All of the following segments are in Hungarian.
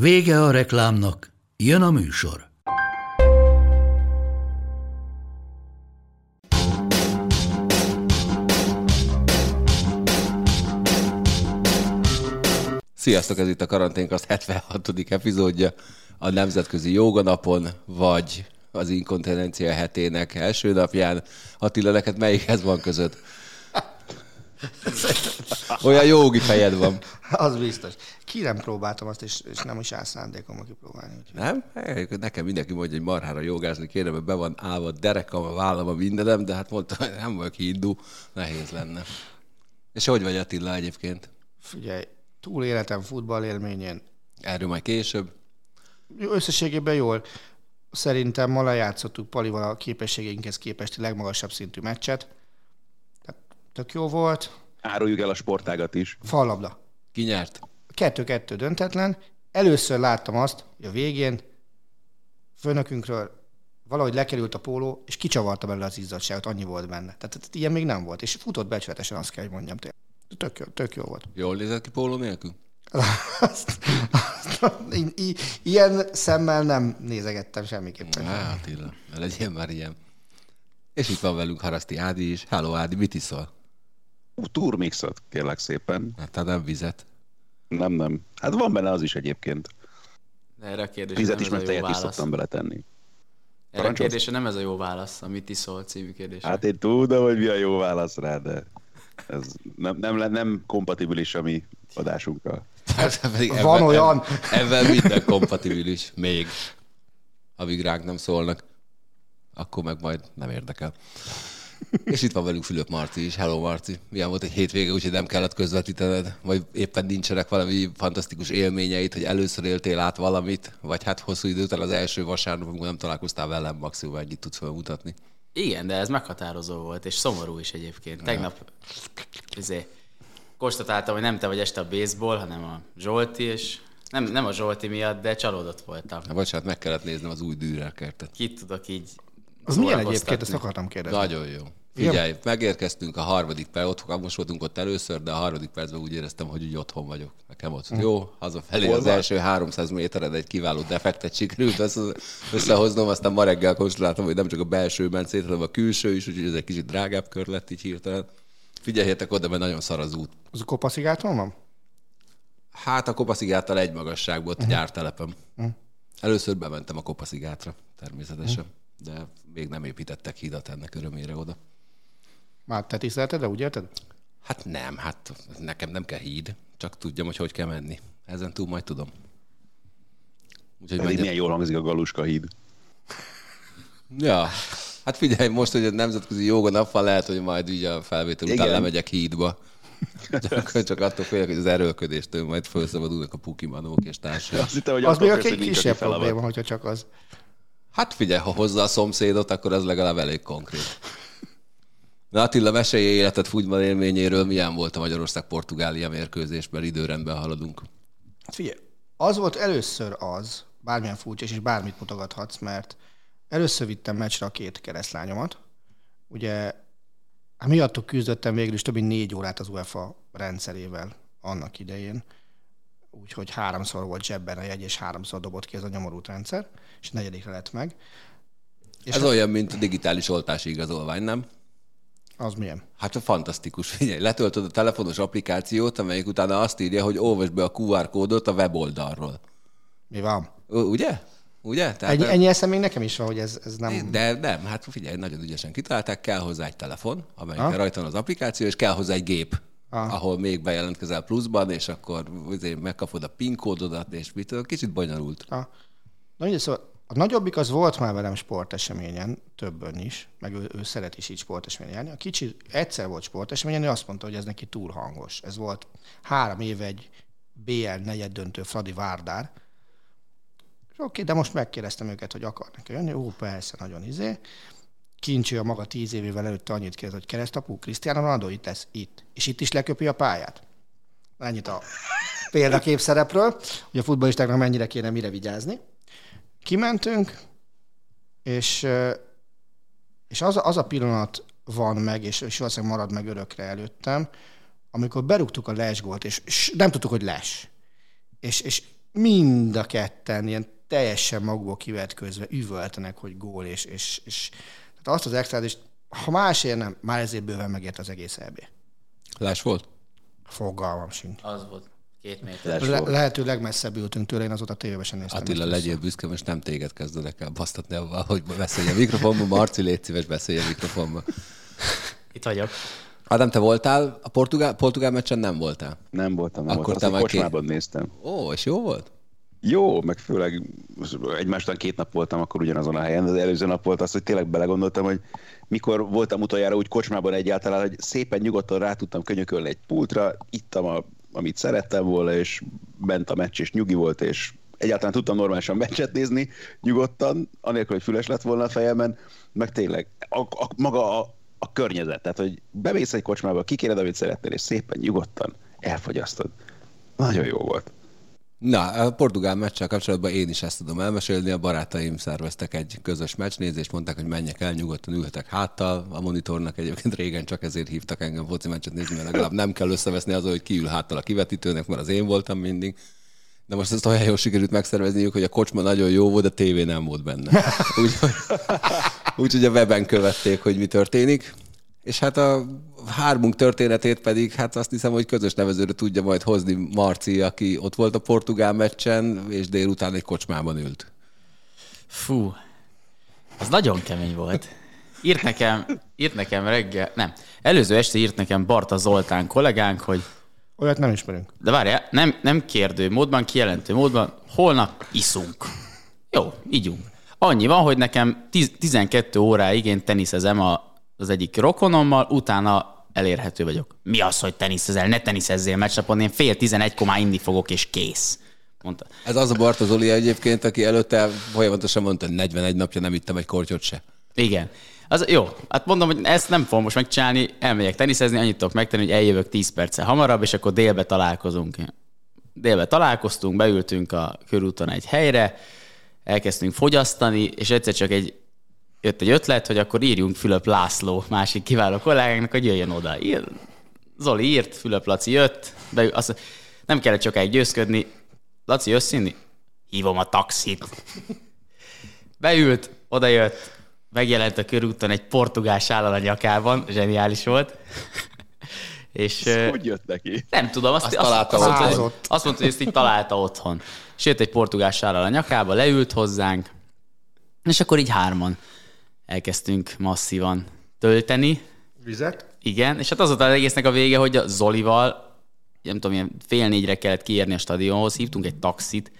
Vége a reklámnak, jön a műsor. Sziasztok, ez itt a Karanténkaszt 76. epizódja a Nemzetközi Joganapon, vagy az inkontinencia hetének első napján. Attila, neked melyikhez van között? Olyan jogi fejed van. Az biztos. Ki nem próbáltam azt, és, és nem is áll szándékom kipróbálni. Úgyhogy. Nem? Nekem mindenki mondja, hogy marhára jogázni kéne, mert be van állva a derekam, a vállam, a mindenem, de hát mondta, hogy nem vagyok hindu, nehéz lenne. És hogy vagy Attila egyébként? Figyelj, túl életem futball élményén. Erről majd később. Összességében jól. Szerintem ma lejátszottuk Palival a képességeinkhez képesti legmagasabb szintű meccset. Tehát tök jó volt. Áruljuk el a sportágat is. Fallabda. Ki nyert? Kettő-kettő döntetlen. Először láttam azt, hogy a végén főnökünkről valahogy lekerült a póló, és kicsavarta belőle az izzadságot, annyi volt benne. Tehát, tehát ilyen még nem volt, és futott becsületesen, azt kell, hogy mondjam. tényleg. Tök jó, tök jó volt. Jól nézett ki póló nélkül? Azt, azt, i, i, ilyen szemmel nem nézegettem semmiképpen. Á, Attila, legyen már ilyen. És itt van velünk Haraszti Ádi is. Hello Ádi, mit iszol? Turmixot, kérlek szépen. Hát te nem vizet. Nem, nem. Hát van benne az is egyébként. De erre a kérdésre Vizet nem is, ez a meg jó tejet is válasz. szoktam beletenni. Erre a kérdésre nem ez a jó válasz, amit iszol című kérdés. Hát én tudom, hogy mi a jó válasz rá, de ez nem, nem, nem kompatibilis a mi adásunkkal. Hát, Van olyan. Ebben minden kompatibilis, még. Amíg ránk nem szólnak, akkor meg majd nem érdekel. És itt van velünk Fülöp Marci is. Hello Marci. Milyen volt egy hétvége, úgyhogy nem kellett közvetítened? Vagy éppen nincsenek valami fantasztikus élményeit, hogy először éltél át valamit? Vagy hát hosszú idő után az első vasárnap, amikor nem találkoztál velem, maximum ennyit tudsz felmutatni. Igen, de ez meghatározó volt, és szomorú is egyébként. Tegnap izé, konstatáltam, hogy nem te vagy este a baseball, hanem a Zsolti, és nem, nem a Zsolti miatt, de csalódott voltam. Na, bocsánat, meg kellett néznem az új Dürer kertet. Kit tudok így Az milyen egyébként, ezt akartam kérdezni. Nagyon jó. Figyelj, megérkeztünk a harmadik perc, ott, most voltunk ott először, de a harmadik percben úgy éreztem, hogy úgy otthon vagyok. Nekem ott jó, hazafelé Hol az van? első 300 méteren egy kiváló defektet sikerült össze- összehoznom, aztán ma reggel konstatáltam, hogy nem csak a belső ment szét, hanem a külső is, úgyhogy ez egy kicsit drágább kör lett így hirtelen. Figyeljetek oda, mert nagyon szar az út. Az a kopaszigáton van? Hát a kopaszigáttal egy magasságból, ott a gyártelepem. Először bementem a kopaszigátra, természetesen, de még nem építettek hidat ennek örömére oda. Már te tisztelted, de úgy érted? Hát nem, hát nekem nem kell híd, csak tudjam, hogy hogy kell menni. Ezen túl majd tudom. Úgyhogy Pedig milyen jól hangzik a Galuska híd. Ja, hát figyelj, most, hogy a nemzetközi joga nap van, lehet, hogy majd így a felvétel után lemegyek hídba. Csak, csak attól félek, hogy az erőlködéstől majd felszabadulnak a pukimanók és társai. Azt hittem, hogy Az még a kisebb probléma, hogyha csak az. Hát figyelj, ha hozza a szomszédot, akkor ez legalább elég konkrét. Na Attila, mesélj életed futball élményéről, milyen volt a Magyarország-Portugália mérkőzésben, időrendben haladunk. Hát figyelj, az volt először az, bármilyen furcsa, és bármit mutogathatsz, mert először vittem meccsre a két keresztlányomat. Ugye hát miattuk küzdöttem végül is több mint négy órát az UEFA rendszerével annak idején. Úgyhogy háromszor volt zsebben a jegy, és háromszor dobott ki ez a nyomorult rendszer, és negyedikre lett meg. És Ez olyan, mint a digitális oltási igazolvány, nem? az milyen? Hát fantasztikus. Figyelj, letöltöd a telefonos applikációt, amelyik utána azt írja, hogy olvasd be a QR kódot a weboldalról. Mi van? Ugye? Ugye? Tehát Ennyi, ennyi eszem még nekem is van, hogy ez, ez nem... De nem, hát figyelj, nagyon ügyesen kitalálták, kell hozzá egy telefon, amelyikkel Ha? rajta van az applikáció, és kell hozzá egy gép, Ah. ahol még bejelentkezel pluszban, és akkor azért megkapod a PIN kódodat, és mit tudom, kicsit bonyolult. A, na ugye, szóval a nagyobbik az volt már velem sporteseményen, többen is, meg ő, ő szeret is így sporteseményen járni. A kicsi egyszer volt sporteseményen, ő azt mondta, hogy ez neki túl hangos. Ez volt három éve egy BL negyed döntő Fradi Várdár, És oké, de most megkérdeztem őket, hogy akarnak jönni. Ó, persze, nagyon izé. Kincsi a maga tíz évével előtte annyit kérdez, hogy keresztapú, Cristiano Ronaldo itt lesz, itt. És itt is leköpi a pályát. Ennyit a példakép szerepről, hogy a futballistáknak mennyire kéne mire vigyázni. Kimentünk, és, és az, a- az a pillanat van meg, és, és valószínűleg marad meg örökre előttem, amikor berúgtuk a lesgólt, és, és nem tudtuk, hogy les. És, és mind a ketten ilyen teljesen magukból kivetközve üvöltenek, hogy gól, és, és, és tehát azt az extrát, és ha másért nem, már ezért bőven megért az egész EB. Lás volt? Fogalmam sincs. Az volt. Két méter. Le, lehető legmesszebb ültünk tőle, én azóta tévében sem néztem. Attila, legyél büszke, most nem téged kezdenek el basztatni hogy beszélj a mikrofonba. Marci, légy szíves, beszélj a mikrofonba. Itt vagyok. Ádám, te voltál a portugál, portugál meccsen? Nem voltál? Nem voltam, nem Akkor voltam. te Azt kocsmában néztem. Ó, és jó volt? Jó, meg főleg egymástán két nap voltam akkor ugyanazon a helyen, de az előző nap volt az, hogy tényleg belegondoltam, hogy mikor voltam utoljára úgy kocsmában egyáltalán, hogy szépen nyugodtan rá tudtam könyökölni egy pultra, ittam, a, amit szerettem volna, és bent a meccs, és nyugi volt, és egyáltalán tudtam normálisan meccset nézni, nyugodtan, anélkül, hogy füles lett volna a fejemben, meg tényleg a, a, maga a, a környezet, tehát hogy bemész egy kocsmába, kikéred, amit szeretnél, és szépen nyugodtan elfogyasztod. Nagyon jó volt. Na, a portugál meccsel kapcsolatban én is ezt tudom elmesélni. A barátaim szerveztek egy közös meccsnézést, mondták, hogy menjek el, nyugodtan ülhetek háttal. A monitornak egyébként régen csak ezért hívtak engem foci meccset nézni, mert legalább nem kell összeveszni azon, hogy kiül háttal a kivetítőnek, mert az én voltam mindig. De most ezt olyan jól sikerült megszervezniük, hogy a kocsma nagyon jó volt, de a tévé nem volt benne. Úgyhogy, úgyhogy a weben követték, hogy mi történik. És hát a hármunk történetét pedig, hát azt hiszem, hogy közös nevezőre tudja majd hozni Marci, aki ott volt a portugál meccsen, és délután egy kocsmában ült. Fú, az nagyon kemény volt. Írt nekem, írt nekem reggel, nem, előző este írt nekem Barta Zoltán kollégánk, hogy Olyat nem ismerünk. de várjál, nem, nem kérdő módban, kijelentő módban, holnap iszunk. Jó, ígyunk. Annyi van, hogy nekem 10, 12 óráig én teniszezem a, az egyik rokonommal, utána elérhető vagyok. Mi az, hogy teniszezel? Ne teniszezzél meccsnapon, én fél 11 komá inni fogok, és kész. Mondta. Ez az a Barta Zoli egyébként, aki előtte folyamatosan mondta, hogy 41 napja nem ittem egy kortyot se. Igen. Az, jó, hát mondom, hogy ezt nem fogom most megcsinálni, elmegyek teniszezni, annyit tudok megtenni, hogy eljövök 10 perccel hamarabb, és akkor délbe találkozunk. Délbe találkoztunk, beültünk a körúton egy helyre, elkezdtünk fogyasztani, és egyszer csak egy, jött egy ötlet, hogy akkor írjunk Fülöp László, másik kiváló kollégánknak, hogy jöjjön oda. Ír, Zoli írt, Fülöp Laci jött, beül, azt, nem kellett sokáig győzködni. Laci, jössz inni? Hívom a taxit. Beült, odajött, megjelent a körúton egy portugál sállal a nyakában, zseniális volt. És ö, Hogy jött neki? nem tudom, azt, Azt azt, találta azt, mondta, otthon. hogy, azt mondta, hogy ezt így találta otthon. És jött egy portugál sállal a nyakába, leült hozzánk, és akkor így hárman elkezdtünk masszívan tölteni. Vizet? Igen, és hát az volt az egésznek a vége, hogy a Zolival, nem tudom, ilyen fél négyre kellett kiérni a stadionhoz, hívtunk egy taxit,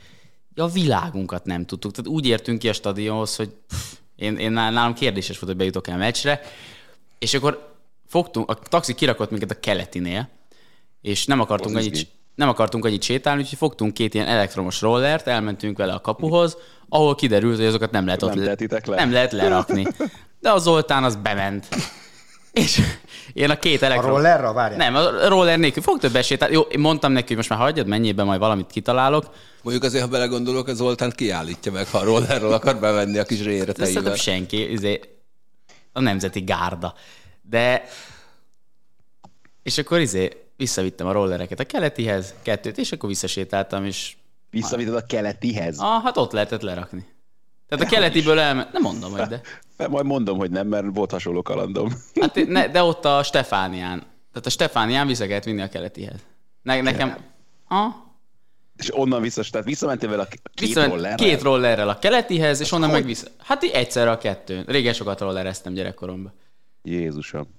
a világunkat nem tudtuk. Tehát úgy értünk ki a stadionhoz, hogy pff, én, én nál- nálam kérdéses volt, hogy bejutok el meccsre, és akkor fogtunk, a taxi kirakott minket a keletinél, és nem akartunk annyit. Nem akartunk annyit sétálni, úgyhogy fogtunk két ilyen elektromos rollert, elmentünk vele a kapuhoz, ahol kiderült, hogy azokat nem lehet Nem ott le? nem lehet lerakni. De a Zoltán az bement. És én a két A elektron... rollerra várjál? Nem, a roller nélkül. Fog több esélyt. Jó, én mondtam neki, hogy most már hagyjad, mennyibe majd valamit kitalálok. Mondjuk azért, ha belegondolok, az Zoltán kiállítja meg, ha a rollerről akar bevenni a kis réreteivel. szerintem senki, izé, a nemzeti gárda. De... És akkor izé, visszavittem a rollereket a keletihez, kettőt, és akkor visszasétáltam, és Visszavitted a keletihez. ah, hát ott lehetett lerakni. Tehát a keletiből elment, nem mondom, hogy de. De majd mondom, hogy nem, mert volt hasonló kalandom. Hát ne, de ott a Stefánián. Tehát a Stefánián vissza kellett vinni a keletihez. Ne, nekem... Ah, És onnan vissza, tehát visszamentél vele a két Visszament rollerrel? két rollerrel a keletihez, és onnan meg vissza. Hát így egyszerre a kettőn. Régen sokat rollereztem gyerekkoromban. Jézusom.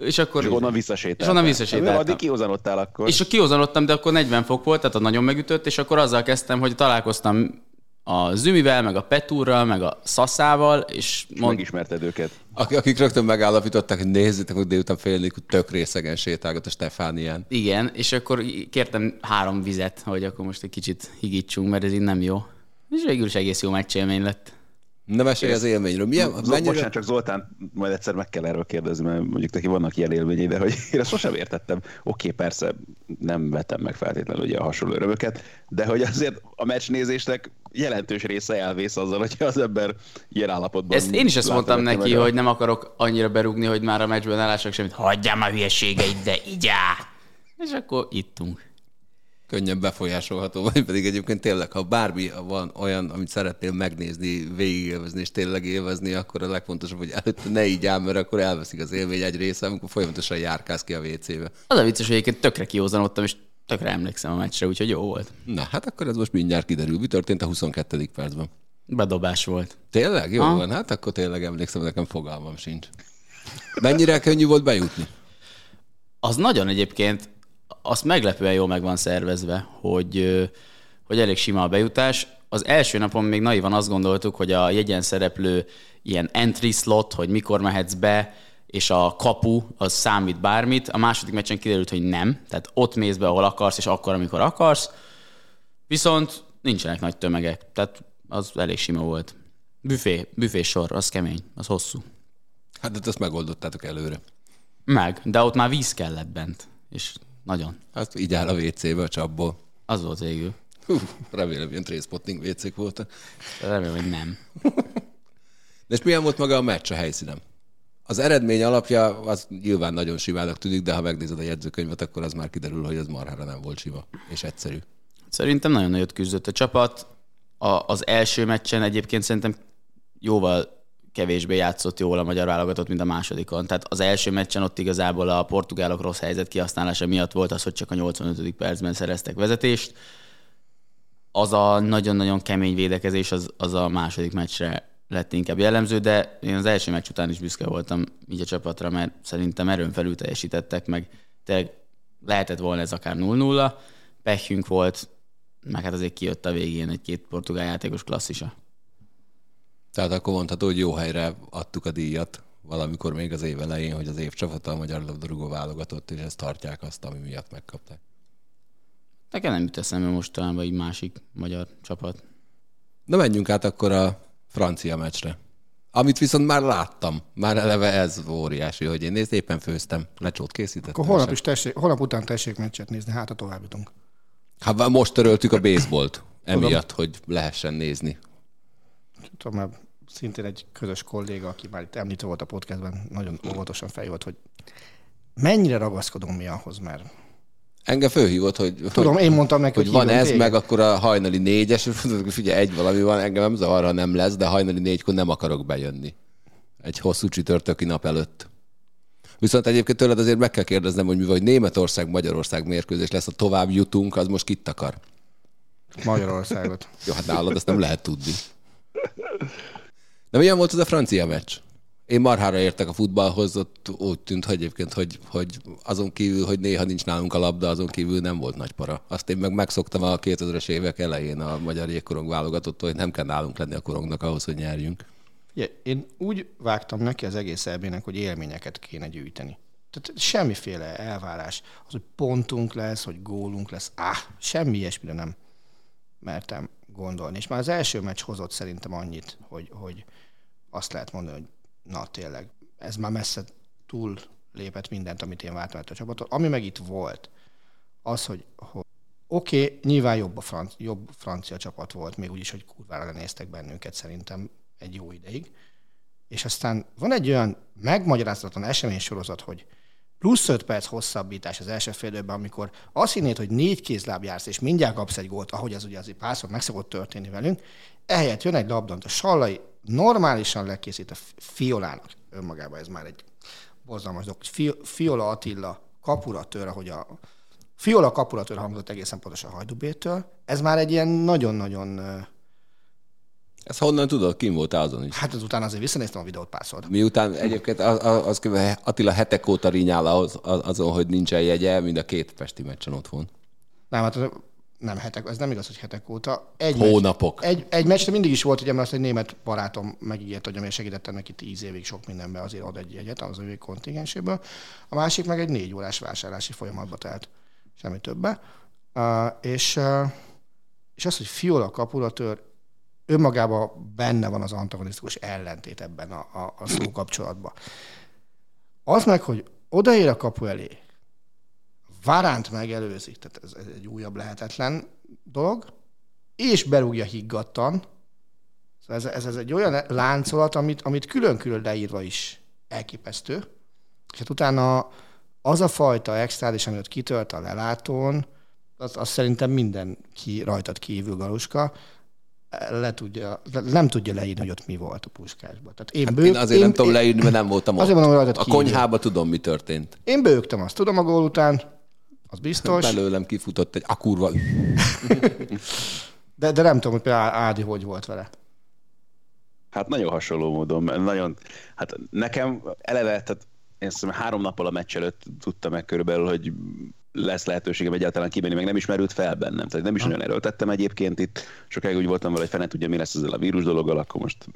És akkor... És onnan visszasétáltál. És onnan visszasétáltam. Addig kihozanodtál akkor. És a kihozanodtam, de akkor 40 fok volt, tehát a nagyon megütött, és akkor azzal kezdtem, hogy találkoztam a Zümivel, meg a Petúrral, meg a Szaszával, és mond... Megismerted őket. Akik, akik rögtön megállapították, hogy nézzétek, hogy délután fél tök részegen sétálgat a Stefánián. Igen, és akkor kértem három vizet, hogy akkor most egy kicsit higítsunk, mert ez így nem jó. És végül is egész jó meccsélmény lett. Ne mesélj az élményről. Milyen, Zol- mennyire... Bocsánat, csak Zoltán, majd egyszer meg kell erről kérdezni, mert mondjuk neki vannak ilyen élményei, de hogy én ezt sosem értettem. Oké, persze nem vettem meg feltétlenül ugye a hasonló örömöket, de hogy azért a meccsnézésnek jelentős része elvész azzal, hogyha az ember ilyen állapotban Ezt én is ezt mondtam neki, a- hogy nem akarok annyira berúgni, hogy már a meccsben ne lássak semmit. Hagyjál már hülyeségeid, de így áll. És akkor ittunk. Könnyen befolyásolható, vagy pedig egyébként tényleg, ha bármi van olyan, amit szeretnél megnézni, végigélvezni és tényleg élvezni, akkor a legfontosabb, hogy előtte ne így áll, mert akkor elveszik az élmény egy része, amikor folyamatosan járkálsz ki a WC-be. Az a vicces, hogy egyébként tökre kiózanodtam, és tökre emlékszem a meccsre, úgyhogy jó volt. Na, hát akkor ez most mindjárt kiderül. Mi történt a 22. percben? Bedobás volt. Tényleg? Jó Ha. van, hát akkor tényleg emlékszem, nekem fogalmam sincs. Mennyire könnyű volt bejutni? Az nagyon egyébként, azt meglepően jól meg van szervezve, hogy, hogy elég sima a bejutás. Az első napon még naivan azt gondoltuk, hogy a jegyen szereplő ilyen entry slot, hogy mikor mehetsz be, és a kapu az számít bármit. A második meccsen kiderült, hogy nem. Tehát ott mész be, ahol akarsz, és akkor, amikor akarsz. Viszont nincsenek nagy tömegek. Tehát az elég sima volt. Büfé, büfé sor, az kemény, az hosszú. Hát de ezt megoldottátok előre. Meg, de ott már víz kellett bent. És nagyon. Hát így áll a WC-be a csapból. Az volt végül. Hú, remélem, ilyen trainspotting WC-k voltak. Remélem, hogy nem. De és milyen volt maga a meccs a helyszínen? Az eredmény alapja az nyilván nagyon simának tűnik, de ha megnézed a jegyzőkönyvet, akkor az már kiderül, hogy az marhára nem volt sima és egyszerű. Szerintem nagyon nagyot küzdött a csapat. A, az első meccsen egyébként szerintem jóval kevésbé játszott jól a magyar válogatott, mint a másodikon. Tehát az első meccsen ott igazából a portugálok rossz helyzet kihasználása miatt volt az, hogy csak a 85. percben szereztek vezetést. Az a nagyon-nagyon kemény védekezés az, az a második meccsre lett inkább jellemző, de én az első meccs után is büszke voltam így a csapatra, mert szerintem erőn felül teljesítettek, meg tényleg lehetett volna ez akár 0-0, pehünk volt, meg hát azért kijött a végén egy-két portugál játékos klasszisa. Tehát akkor mondható, hogy jó helyre adtuk a díjat valamikor még az év elején, hogy az év csapata a magyar labdarúgó válogatott, és ezt tartják azt, ami miatt megkapták. Nekem nem jut eszembe mostanában egy másik magyar csapat. Na menjünk át akkor a francia meccsre. Amit viszont már láttam. Már eleve ez óriási, hogy én nézd, éppen főztem. Lecsót készítettem. Akkor holnap, is tessék, holnap után tessék meccset nézni, hát a tovább jutunk. Hát most töröltük a baseballt. Emiatt, hogy lehessen nézni. Tudom, szintén egy közös kolléga, aki már itt említve volt a podcastben, nagyon óvatosan felhívott, hogy mennyire ragaszkodunk mi ahhoz, mert Engem fölhívott, hogy, Tudom, hogy, én mondtam neki, hogy hogy van ez, téged. meg akkor a hajnali négyes, és figyelj, egy valami van, engem nem zavar, ha nem lesz, de hajnali négykor nem akarok bejönni. Egy hosszú csütörtöki nap előtt. Viszont egyébként tőled azért meg kell kérdeznem, hogy mivel hogy Németország-Magyarország mérkőzés lesz, a tovább jutunk, az most kit akar? Magyarországot. Jó, hát nálad ezt nem lehet tudni. De milyen volt ez a francia meccs? Én marhára értek a futballhoz, ott úgy tűnt hogy egyébként, hogy, hogy azon kívül, hogy néha nincs nálunk a labda, azon kívül nem volt nagy para. Azt én meg megszoktam a 2000-es évek elején a magyar jégkorong válogatott, hogy nem kell nálunk lenni a korongnak ahhoz, hogy nyerjünk. Ugye, én úgy vágtam neki az egész elbének, hogy élményeket kéne gyűjteni. Tehát semmiféle elvárás. Az, hogy pontunk lesz, hogy gólunk lesz, áh, semmi ilyesmire nem mertem gondolni. És már az első meccs hozott szerintem annyit, hogy, hogy azt lehet mondani, hogy na tényleg, ez már messze túl lépett mindent, amit én vártam a csapattól. Ami meg itt volt, az, hogy, hogy oké, okay, nyilván jobb, a franc, jobb francia csapat volt, még úgyis, hogy kurvára lenéztek bennünket szerintem egy jó ideig. És aztán van egy olyan megmagyarázatlan eseménysorozat, hogy plusz 5 perc hosszabbítás az első fél időben, amikor azt hinnéd, hogy négy kézláb jársz, és mindjárt kapsz egy gólt, ahogy az ugye azért párszor meg szokott történni velünk, ehelyett jön egy labda, amit a Sallai normálisan lekészít a Fiolának, önmagában ez már egy borzalmas dolog, Fi- Fiola Attila kapuratőr, ahogy a Fiola kapuratőr hangzott egészen pontosan a Hajdubétől, ez már egy ilyen nagyon-nagyon, Ezt honnan tudod? Kim voltál azon is? hát azután azért visszanéztem a videót párszor. Miután egyébként az, az, az. Attila hetek óta rinyál az, az, azon, hogy nincsen jegye, mind a két pesti meccsen ott van. Nem, hát nem hetek, ez nem igaz, hogy hetek óta. Egy Hónapok. Meccs, egy, egy meccsre mindig is volt, ugye, mert egy német barátom megígért, hogy én segítettem neki tíz évig sok mindenben, azért ad egy jegyet az ő kontingenséből. A másik meg egy négy órás vásárlási folyamatba telt, semmi többe. Uh, és, uh, és az, hogy Fiola kapulatőr, önmagában benne van az antagonisztikus ellentét ebben a, a, a szó kapcsolatban. Az meg, hogy odaér a kapu elé, Varánt megelőzik, tehát ez, egy újabb lehetetlen dolog, és berúgja higgadtan. Szóval ez, ez, ez egy olyan láncolat, amit, amit külön-külön leírva is elképesztő. És hát utána az a fajta extrádis, ami ott kitölt a lelátón, az, az szerintem mindenki rajtad kívül galuska, le tudja, nem tudja leírni, hogy ott mi volt a puskásban. Tehát én, Hát bőg, én azért nem tudom leírni, mert nem voltam Azért ott. mondom, rajtad A kívül. konyhába tudom, mi történt. Én bőgtem, azt tudom a gól után, az biztos, Belőlem kifutott egy akurva. de, de nem tudom, hogy például Ádi hogy volt vele. Hát nagyon hasonló módon, mert nagyon, hát nekem eleve, tehát én szerintem három nappal a meccs előtt tudtam meg körülbelül, hogy lesz lehetőségem egyáltalán kimenni, meg nem is merült fel bennem. Tehát nem is nagyon erőltettem egyébként itt. Sokáig úgy voltam vele, hogy fene tudja, mi lesz ezzel a vírus dologgal, akkor most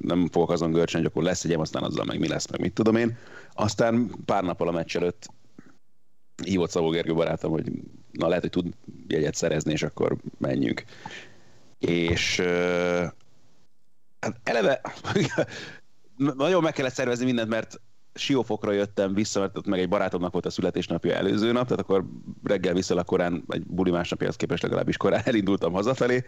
nem fogok azon görcsön, akkor lesz egyem, aztán azzal meg mi lesz, meg mit tudom én. Aztán pár nappal a meccs előtt hívott Szabó Gergő barátom, hogy na lehet, hogy tud jegyet szerezni, és akkor menjünk. És hát eleve nagyon meg kellett szervezni mindent, mert Siófokra jöttem vissza, mert ott meg egy barátomnak volt a születésnapja előző nap, tehát akkor reggel viszonylag korán, egy buli másnapjához képest legalábbis korán elindultam hazafelé,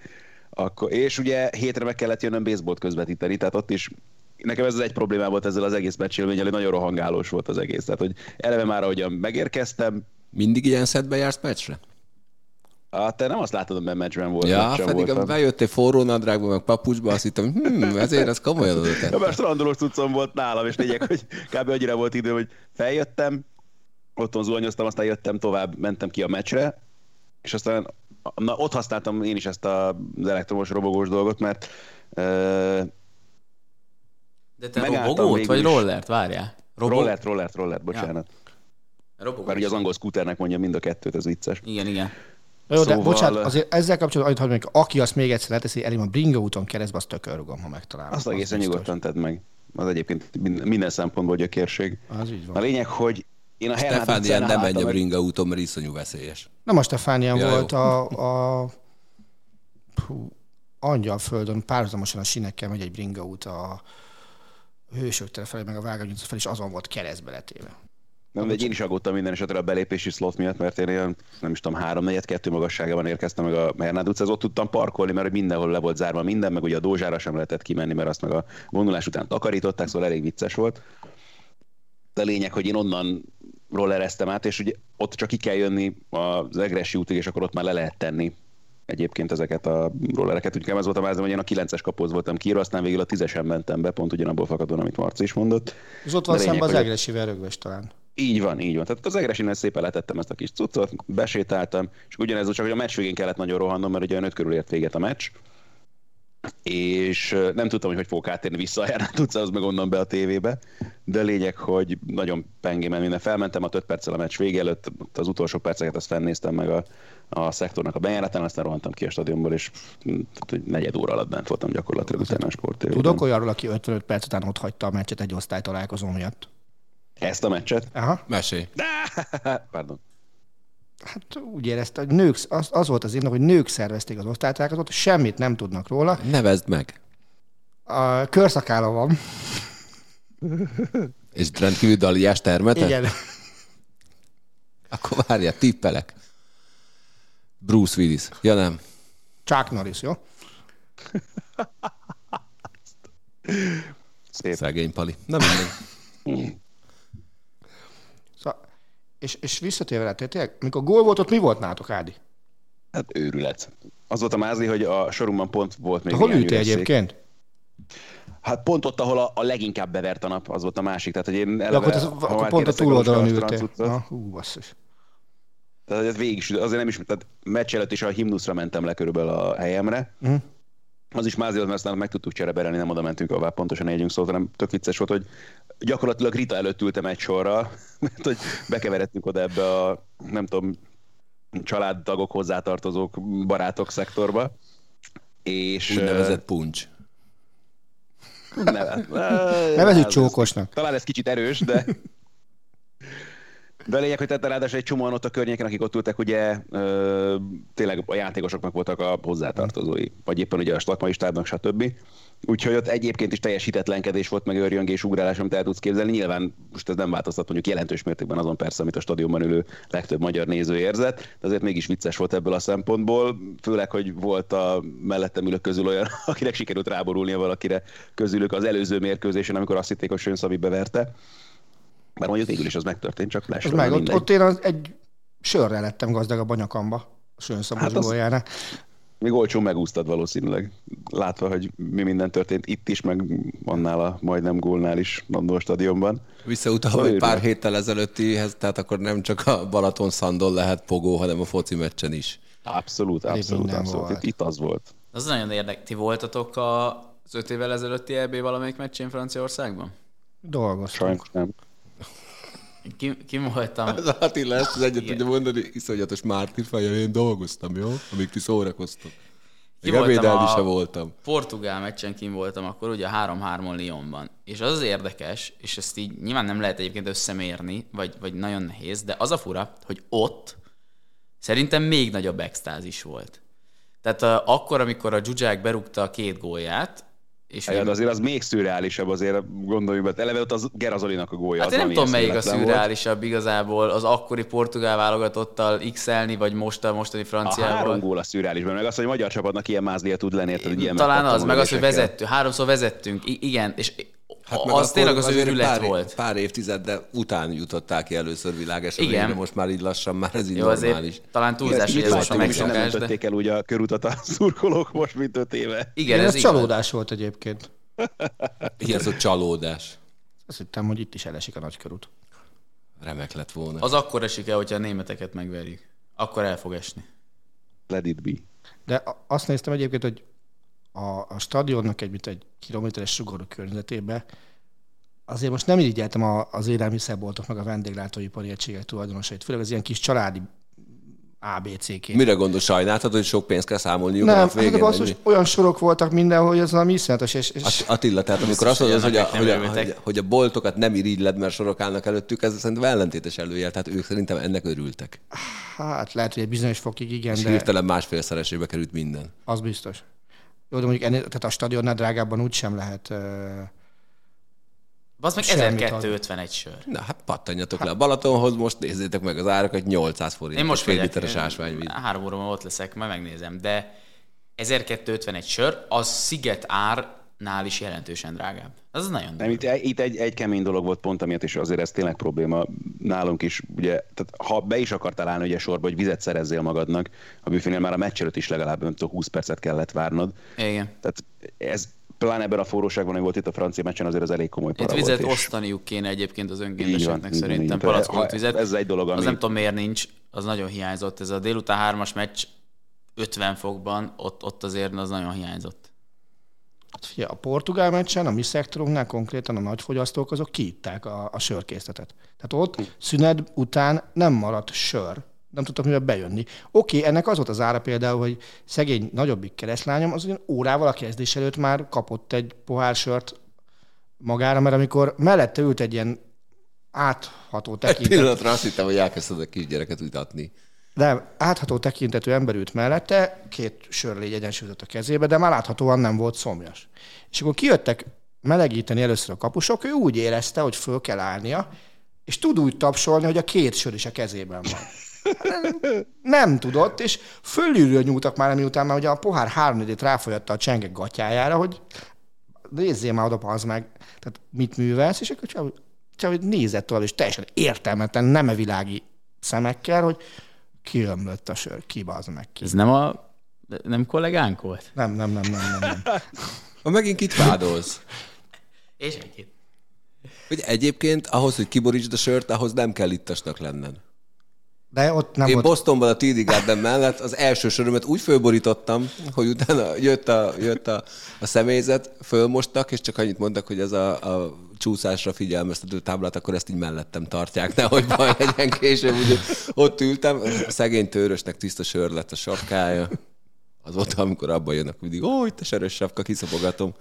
akkor, és ugye hétre meg kellett jönnöm baseballt közvetíteni, tehát ott is nekem ez az egy problémám volt ezzel az egész meccsélménnyel, hogy nagyon rohangálós volt az egész. Tehát, hogy eleve már ahogyan megérkeztem, Mindig ilyen szedbe jársz meccsre? Hát te nem azt látod, mert meccsben volt. Ja, pedig voltam. bejöttél forró nadrágba, meg papucsba, azt hittem, hm, ezért ez komolyan oda Ja, mert strandolós cuccom volt nálam, és lényeg, hogy kb. annyira volt idő, hogy feljöttem, otthon zuhanyoztam, aztán jöttem tovább, mentem ki a meccsre, és aztán na, ott használtam én is ezt a- az elektromos robogós dolgot, mert uh, De te robogót vagy is. rollert? Várjál. Robo- rollert, rollert, rollert, bocsánat. Robogó. Mert ugye az angol scooternek mondja mind a kettőt, ez vicces. Igen, igen. Jó, de Szóval- bocsánat, azért ezzel kapcsolatban hadd mondjak, aki azt még egyszer leteszi elém a bringa úton keresztbe, azt tökörrugom, ha megtalálom. Azt Az egészen biztos. nyugodtan tedd meg. Az egyébként minden, szempontból gyökérség. Az így A van. lényeg, hogy én a Hernád utcán nem menj a bringa úton, mert iszonyú veszélyes. Nem a Stefánián Ja, jó. volt a, a hú, Angyalföldön párhuzamosan a sinekkel megy egy bringa út a Hősök tere felé, meg a Vágány utca felé, és azon volt keresztbe letéve. Nem, de én is aggódtam minden esetre a belépési slot miatt, mert én ilyen, nem is tudom, három negyed kettő magasságában érkeztem meg a Hernád utcához, ott tudtam parkolni, mert hogy mindenhol le volt zárva minden, meg ugye a Dózsára sem lehetett kimenni, mert azt meg a vonulás után takarították, szóval elég vicces volt. De a lényeg, hogy én onnan rollereztem át, és ugye ott csak ki kell jönni az Egresi útig, és akkor ott már le lehet tenni egyébként ezeket a rollereket. Úgyhogy ez volt a vázam, hogy én a 9-es kapóz voltam kiírva, aztán végül a 10-esen mentem be, pont ugyanabból fakadóan, amit Marci is mondott. És ott van lényeg, szemben az hogy- Egresivel rögves talán. Így van, így van. Tehát az Egresinél szépen letettem ezt a kis cuccot, besétáltam, és ugyanez csak, hogy a meccs végén kellett nagyon rohannom, mert ugye olyan öt körül ért véget a meccs, és nem tudtam, hogy hogy fogok áttérni vissza a Hernád utcához, meg onnan be a tévébe, de lényeg, hogy nagyon pengémen minden felmentem, a 5 perccel a meccs vége előtt, az utolsó perceket azt fennéztem meg a, a szektornak a bejáratán, aztán rohantam ki a stadionból, és hogy negyed óra alatt bent voltam gyakorlatilag utána a sporttévében. Tudok olyanról, aki 55 perc után ott hagyta a meccset egy osztálytalálkozó miatt. Ezt a meccset? Aha. Mesélj. Pardon. Hát úgy érezte, hogy nők, az, az volt az indok, hogy nők szervezték az osztálytalálkozót, semmit nem tudnak róla. Nevezd meg. A körszakála van. És rendkívül daliás termete? Igen. Akkor várjál, tippelek. Bruce Willis. Ja nem. Chuck Norris, jó? Szép. Szegény Pali. Na mindegy. És, és visszatérve rá, tényleg, amikor gól volt, ott mi volt nátok, Ádi? Hát őrület. Az volt a mázi, hogy a sorunkban pont volt még Te hol ültél egyébként? Hát pont ott, ahol a, a leginkább bevert a nap, az volt a másik. Tehát, hogy én eleve, akkor, az, ha akkor pont a túloldalon ültél. Na, hú, basszus. Tehát ez végig is, azért nem is, tehát meccs előtt is a himnuszra mentem le körülbelül a helyemre. Mhm. Az is mázi volt, mert aztán meg tudtuk csereberelni, nem oda mentünk, ahová pontosan együnk szólt, hanem tök vicces volt, hogy gyakorlatilag Rita előtt ültem egy sorra, mert hogy bekeveredtünk oda ebbe a, nem tudom, családtagok, hozzátartozók, barátok szektorba. És Úgynevezett puncs. Neve, Nevezzük csókosnak. Talán ez kicsit erős, de De a lényeg, hogy tette ráadásul egy csomóan ott a környéken, akik ott ültek, ugye ö, tényleg a játékosoknak voltak a hozzátartozói, vagy éppen ugye a stakmai stábnak, stb. Úgyhogy ott egyébként is teljes hitetlenkedés volt, meg őrjöngés, ugrálás, amit el tudsz képzelni. Nyilván most ez nem változtat mondjuk jelentős mértékben azon persze, amit a stadionban ülő legtöbb magyar néző érzett, de azért mégis vicces volt ebből a szempontból, főleg, hogy volt a mellettem ülők közül olyan, akinek sikerült ráborulnia valakire közülük az előző mérkőzésen, amikor azt hitték, hogy Sön Szabi beverte. Bár mondjuk végül is az megtörtént, csak Ez meg, ott, ott én az egy sörrel lettem gazdagabb a nyakamba, a Sön Szabos hát az... Még olcsón megúsztad valószínűleg, látva, hogy mi minden történt itt is, meg annál a majdnem gólnál is Landó stadionban. Visszautalva egy pár héttel ezelőttihez, tehát akkor nem csak a Balaton Szandon lehet pogó, hanem a foci meccsen is. Abszolút, abszolút, abszolút. Itt, itt az volt. Az nagyon érdekes. Ti voltatok az öt évvel ezelőtti EB valamelyik meccsén Franciaországban? Dolgoztunk. Sajnos nem. Kim, kim voltam? Az Attila ezt az egyet tudja mondani, iszonyatos Márti fejjel, én dolgoztam, jó? Amíg ti szórakoztok. Ki Még ebédelni a se voltam. Portugál meccsen kim voltam akkor, ugye a 3-3-on Lyonban. És az az érdekes, és ezt így nyilván nem lehet egyébként összemérni, vagy, vagy nagyon nehéz, de az a fura, hogy ott szerintem még nagyobb extázis volt. Tehát uh, akkor, amikor a Zsuzsák berúgta a két gólját, és Hát, azért az még szürreálisabb, azért gondoljunk be. Eleve ott az Gerazolinak a gólja. Hát az, én nem tudom, melyik a eszméletlen volt. szürreálisabb igazából, az akkori portugál válogatottal x vagy most a mostani A három franciával. gól a szürreálisban, meg az, hogy a magyar csapatnak ilyen mázlia tud lenni, érted, hogy ilyen Talán az, meg az, hogy vezettünk, háromszor vezettünk, I- igen, és Hát meg az akkor tényleg az őrület pár, volt. Pár évtizeddel után jutották ki először világeseményre, Igen. most már így lassan, már ez így Jó, normális. azért talán túlzás, hogy ez most a hogy nem megszokás, de el ugye a körutat a szurkolók most, mint öt éve. igen, ez ez csalódás volt egyébként. Igen, ez a csalódás. Azt hittem, hogy itt is elesik a nagykörút. Remek lett volna. Az akkor esik el, hogyha a németeket megverjük. Akkor el fog esni. Let it be. De azt néztem egyébként, hogy a, a stadionnak egy, mint egy kilométeres sugorú környezetébe azért most nem irigyeltem a, az élelmiszerboltok meg a vendéglátóipari egységek tulajdonosait, főleg az ilyen kis családi ABC-ként. Mire gondol, sajnáltad, hogy sok pénzt kell számolniuk a Nem, hát végén? de basszus, vagy mi? olyan sorok voltak mindenhol, hogy ez valami iszonyatos, és, és Att- Attila, tehát amikor azt hogy mondod, hogy a, hogy, a, hogy, a, hogy a boltokat nem irigyled, mert sorok állnak előttük, ez szerintem ellentétes előjel, tehát ők szerintem ennek örültek. hát lehet, hogy egy bizonyos fokig igen, És de hirtelen másfélszeresébe került minden. az biztos. Jó, de mondjuk ennél, tehát a stadionnál drágábban úgy sem lehet Az meg Semmit 1251 sör. Na hát pattanjatok le a Balatonhoz, most nézzétek meg az árakat, 800 forint. Én most fél literes ásványvíz. három óra ott leszek, majd megnézem, de 1251 sör, az sziget árnál is jelentősen drágább. Az nagyon Nem, itt, itt egy, egy kemény dolog volt pont amiatt, és azért ez tényleg probléma nálunk is. Ugye, tehát ha be is akartál állni ugye sorba, hogy vizet szerezzél magadnak, a büfénél már a meccs előtt is legalább nem tudom, 20 percet kellett várnod. Igen. Tehát ez pláne ebben a forróságban, hogy volt itt a francia meccsen, azért az elég komoly Itt para vizet volt. és- osztaniuk kéne egyébként az önkénteseknek szerintem. Palackolt vizet. ez egy dolog, Az ami- nem tudom miért nincs, az nagyon hiányzott. Ez a délután hármas meccs 50 fokban, ott, ott azért az nagyon hiányzott. Hát figyelj, a portugál meccsen, a mi szektorunknál konkrétan a nagyfogyasztók azok kiitták a, a sörkészletet. Tehát ott szünet után nem maradt sör. Nem tudtak mivel bejönni. Oké, ennek az volt az ára például, hogy szegény nagyobbik keresztlányom az ugyan órával a kezdés előtt már kapott egy pohár sört magára, mert amikor mellette ült egy ilyen átható Egy tekintet, pillanatra azt hittem, hogy elkezdted a kisgyereket vitatni. De átható tekintetű ember ült mellette, két sörlégy egyensúlyozott a kezébe, de már láthatóan nem volt szomjas. És akkor kijöttek melegíteni először a kapusok, ő úgy érezte, hogy föl kell állnia, és tud úgy tapsolni, hogy a két sör is a kezében van. Nem tudott, és fölülről nyúltak már, miután már ugye a pohár háromnegyedét ráfolyatta a csengek gatyájára, hogy nézzél már oda, az meg, tehát mit művelsz, és akkor csak, csak nézett tovább, és teljesen értelmetlen, nem világi szemekkel, hogy kiömlött a sör, ki bazd meg ki. Ez nem a nem kollégánk volt? Nem, nem, nem, nem, nem. nem. Ha megint kit vádolsz? És egy Hogy egyébként ahhoz, hogy kiborítsd a sört, ahhoz nem kell ittasnak lenned. De ott nem Én volt... Bostonban a TD Garden mellett az első sörömet úgy fölborítottam, hogy utána jött a, jött a, a személyzet, fölmostak, és csak annyit mondtak, hogy ez a, a csúszásra figyelmeztető táblát, akkor ezt így mellettem tartják, nehogy baj legyen később. Úgy, ott ültem, a szegény tőrösnek tiszta sör lett a sapkája. Az ott, amikor abban jönnek mindig, ó, itt a sörös sapka, kiszapogatom.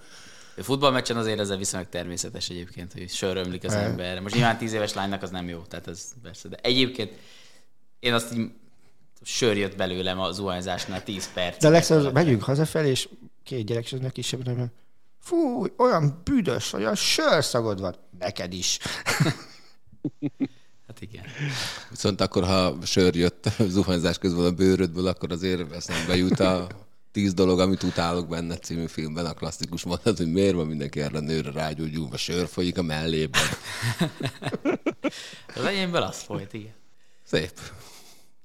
Futballmeccsen azért ez viszonylag természetes egyébként, hogy sör ömlik az emberre. Most nyilván tíz éves lánynak az nem jó, tehát ez persze. De egyébként én azt így sör jött belőlem a zuhanyzásnál 10 perc. De legször megyünk hazafelé, és két gyerek is neki kisebb, nem Fú, olyan büdös, olyan sörszagod van. Neked is. Hát igen. Viszont akkor, ha sör jött zuhanyzás közben a bőrödből, akkor azért eszembe jut a tíz dolog, amit utálok benne című filmben, a klasszikus mondat, hogy miért van mindenki erre a nőre rágyógyulva, sör folyik a mellében. Az enyémből az folyt, igen. Szép.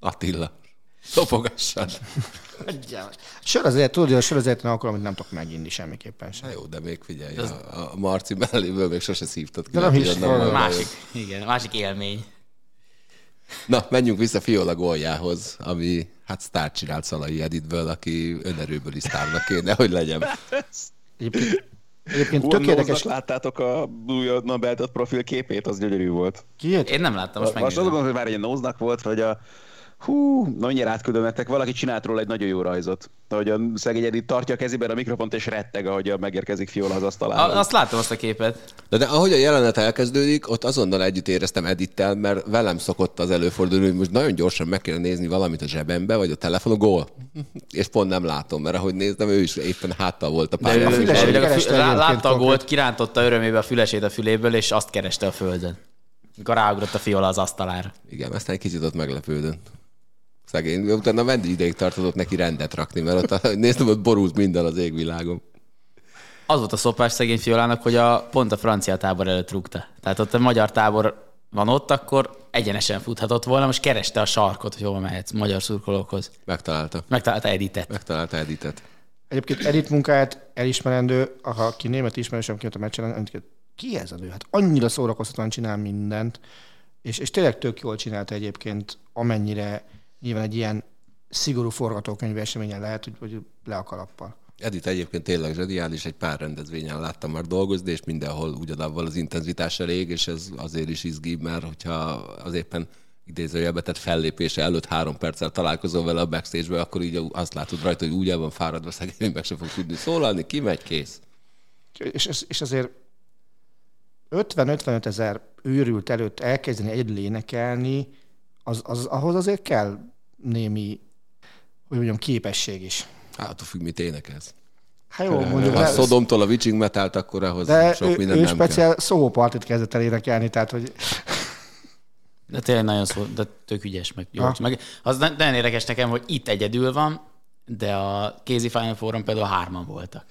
Attila. Szopogassad. Sör azért, tudod, hogy a sör azért nem akkor, amit nem tudok meginni semmiképpen sem. Na jó, de még figyelj, a, a Marci melléből még sose szívtad ki. De nem is valami Másik, igen, másik élmény. Na, menjünk vissza Fiola góljához, ami hát sztárt csinált Szalai Editből, aki önerőből is sztárnak kéne, hogy legyen. Egyébként, egyébként tök érdekes. láttátok a újonnan beállított profil képét, az gyönyörű volt. Ki? Én nem láttam, most Most azt megnézem. gondolom, hogy már egy nóznak volt, vagy a Hú, na mindjárt átküldöm nektek, valaki csinált róla egy nagyon jó rajzot. Hogy a szegény Edith tartja a kezében a mikrofont és retteg, ahogy megérkezik Fiola az asztalára. Azt láttam azt a képet. De, de ahogy a jelenet elkezdődik, ott azonnal együtt éreztem Edittel, mert velem szokott az előfordulni, hogy most nagyon gyorsan meg kéne nézni valamit a zsebembe, vagy a telefonon, gól. És pont nem látom, mert ahogy néztem, ő is éppen háttal volt a De ő, pályán. a fü- kereste lá- egyébként látta a gólt, kirántotta örömébe a fülesét a füléből, és azt kereste a földön. Mikor ráugrott a fiola az asztalára. Igen, aztán egy kicsit ott meglepődött. Szegény, utána mennyi ideig tartott neki rendet rakni, mert ott néztem, hogy borult minden az égvilágon. Az volt a szopás szegény fiolának, hogy a, pont a francia tábor előtt rúgta. Tehát ott a magyar tábor van ott, akkor egyenesen futhatott volna, most kereste a sarkot, hogy hol mehetsz magyar szurkolókhoz. Megtalálta. Megtalálta Editet. Megtalálta Editet. Egyébként Edith munkáját elismerendő, ha aki német ismerősöm kijött a meccsen, ki ez a nő? Hát annyira szórakoztatóan csinál mindent, és, és tényleg tök jól csinálta egyébként, amennyire nyilván egy ilyen szigorú forgatókönyv eseményen lehet, hogy, hogy le a kalappal. Edith egyébként tényleg zseniális, egy pár rendezvényen láttam már dolgozni, és mindenhol ugyanabban az intenzitás elég, és ez azért is izgi, mert hogyha az éppen idézőjelbe tett fellépése előtt három perccel találkozol vele a backstage akkor így azt látod rajta, hogy úgy el van fáradva, szegény meg sem fog tudni szólalni, kimegy, kész. És, és, és azért 50-55 ezer őrült előtt elkezdeni egyedül énekelni, az, az, ahhoz azért kell némi, hogy mondjam, képesség is. Hát attól függ, mit énekelsz. Hát jó, mondjuk, Ha de, Szodomtól a Witching Metalt, akkor ahhoz de sok ő, minden ő nem kell. speciál szópartit kezdett el énekelni, tehát hogy De tényleg nagyon szó, de tök ügyes, meg gyors. Meg az na- nagyon érdekes nekem, hogy itt egyedül van, de a kézi Final Four-on például hárman voltak.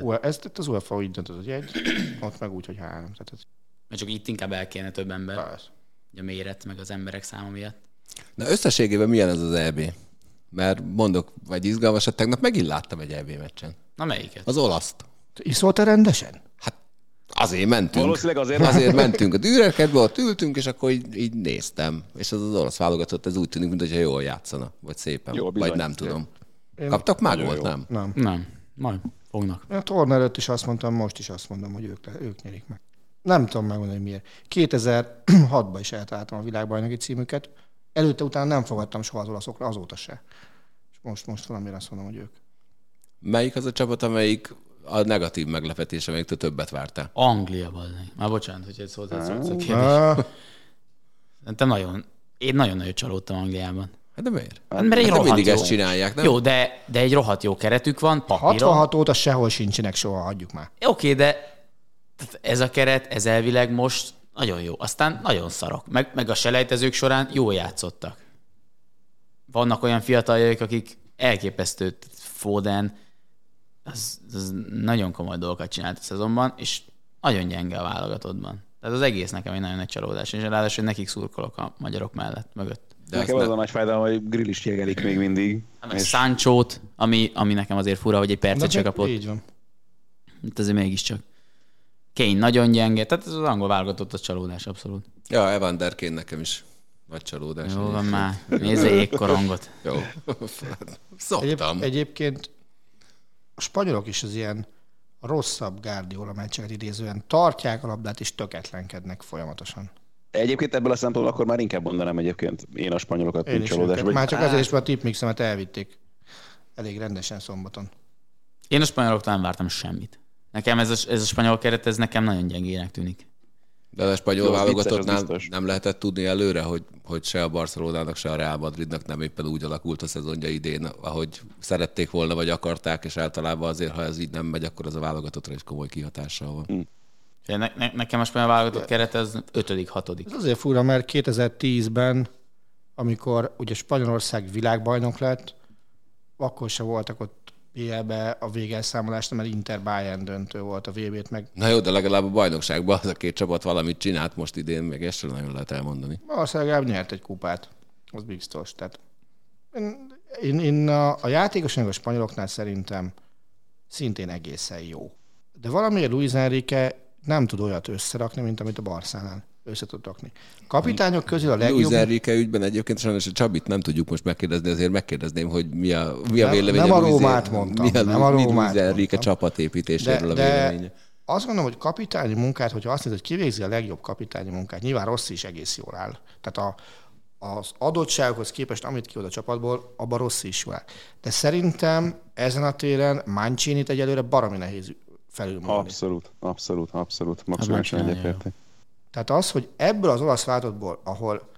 ú, ez itt az UEFA úgy döntött, hogy egy, ott meg úgy, hogy három. Tehát ez, Mert csak itt inkább el kéne több ember. persze. A méret, meg az emberek száma miatt. Na összességében milyen ez az EB? Mert mondok, vagy izgalmasat, tegnap megint láttam egy EB meccsen. Na melyiket? Az olaszt. Iszoltál rendesen? Hát azért mentünk. Valószínűleg azért- Azért mentünk a Dürerkedbe, ott ültünk, és akkor így, így néztem. És az az orosz válogatott, ez úgy tűnik, mintha jól játszana. Vagy szépen. Jól, vagy nem tudom. Kaptak már gólt, nem? Nem. Nem, majd fognak. Én a torna előtt is azt mondtam, most is azt mondom, hogy ők, ők nyerik meg. Nem tudom megmondani, hogy miért. 2006-ban is eltaláltam a világbajnoki címüket. Előtte utána nem fogadtam soha az olaszokra, azóta se. És most, most valamiért azt mondom, hogy ők. Melyik az a csapat, amelyik a negatív meglepetés, amelyiktől többet vártál? Anglia, bazdmeg. Már bocsánat, hogy ez hozzászólsz a kérdés. Szerintem nagyon, én nagyon-nagyon csalódtam Angliában. Hát de miért? Hát mert egy Hát rohadt mindig jó. ezt csinálják, nem? Jó, de, de egy rohadt jó keretük van, papíron. 66 óta sehol sincsenek soha, hagyjuk már. Oké, de tehát ez a keret, ez elvileg most nagyon jó. Aztán nagyon szarok. Meg, meg a selejtezők során jól játszottak. Vannak olyan fiataljaik, akik elképesztő Foden, az, az nagyon komoly dolgokat csinált a szezonban, és nagyon gyenge a válogatottban. Tehát az egész nekem egy nagyon nagy csalódás, és ráadásul hogy nekik szurkolok a magyarok mellett, mögött. De Nekem az ne- a nagy fájdalom, hogy grill is jegelik még mindig. Hát Meg Sancho-t, ami, ami nekem azért fura, hogy egy percet meg kapott. Így van. Itt azért mégiscsak. Kane nagyon gyenge, tehát ez az angol válogatott az csalódás abszolút. Ja, Evander Kane nekem is nagy csalódás. Jó van már, nézze jégkorongot. Jó. Egyéb, Szoktam. egyébként a spanyolok is az ilyen rosszabb Guardiola meccseket idézően tartják a labdát és töketlenkednek folyamatosan. Egyébként ebből a szempontból akkor már inkább mondanám egyébként én a spanyolokat, Én mint csalódás. őket. Már csak azért is, mert a tipmixemet elvitték elég rendesen szombaton. Én a spanyoloktól nem vártam semmit. Nekem ez a, ez a spanyol keret, ez nekem nagyon gyengének tűnik. De a spanyol Jó, az az biztos. nem lehetett tudni előre, hogy, hogy se a Barcelonának, se a Real Madridnak nem éppen úgy alakult a szezonja idén, ahogy szerették volna, vagy akarták, és általában azért, ha ez így nem megy, akkor az a válogatottra is komoly kihatással van. Ne, ne, nekem a spanyol válogatott keret, ez ötödik, hatodik. Ez azért fura, mert 2010-ben, amikor ugye Spanyolország világbajnok lett, akkor se voltak ott BL-be a végelszámolásnál, mert Inter Bayern döntő volt a VB-t, meg Na jó, de legalább a bajnokságban az a két csapat valamit csinált most idén, még ezt sem nagyon lehet elmondani. valószínűleg legalább nyert egy kupát. Az biztos. Tehát én, én, én a, a játékosok a spanyoloknál szerintem szintén egészen jó. De valamiért Luis Enrique nem tud olyat összerakni, mint amit a Barszánál össze tud rakni. Kapitányok közül a legjobb... Luis Enrique ügyben egyébként sajnos a Csabit nem tudjuk most megkérdezni, azért megkérdezném, hogy mi a, mi a Nem- véleménye. nem a Rómát mondtam, Mi a, nem a Rómát Luis Enrique csapatépítéséről a véleménye. azt gondolom, hogy kapitányi munkát, hogyha azt mondod, hogy kivégzi a legjobb kapitányi munkát, nyilván Rossi is egész jól áll. Tehát a, az adottságokhoz képest, amit kiad a csapatból, abban Rossi is jól áll. De szerintem ezen a téren Mancini-t egyelőre baromi nehéz felülmúlni. Abszolút, abszolút, abszolút. Maximálisan Mancini egyetértek. Tehát az, hogy ebből az olasz válogatottból, ahol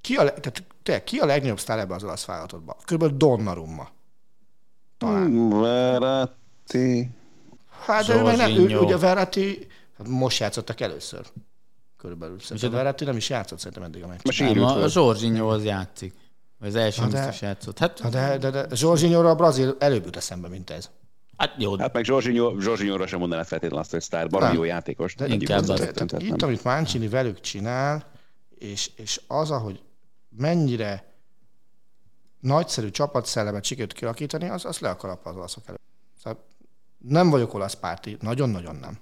ki a, tehát, te, ki a legnagyobb sztár ebben az olasz válogatottban? Körülbelül Donnarumma. Talán. Mm, Verratti. Hát de ő nem, ugye Verratti, hát most játszottak először. Körülbelül. Szerintem Verratti nem is játszott szerintem eddig a meccsen. A. Zsorzsinyó az játszik. Vagy az első Na de- biztos játszott. Hát, Na de, de, de Zsorzsinyóra a brazil előbb jut eszembe, mint ez. Hát jó, Hát meg Zsorzsinyó, Zsorzsinyóra sem mondaná feltétlenül azt, hogy sztár, baromi Nem. jó játékos. De inkább az- hozzáteszem, tehát, tehát itt, amit Mancini velük csinál, és, és az, ahogy mennyire nagyszerű csapatszellemet sikerült kialakítani, az, az le a kalap az olaszok előtt. Szóval nem vagyok olasz párti, nagyon-nagyon nem.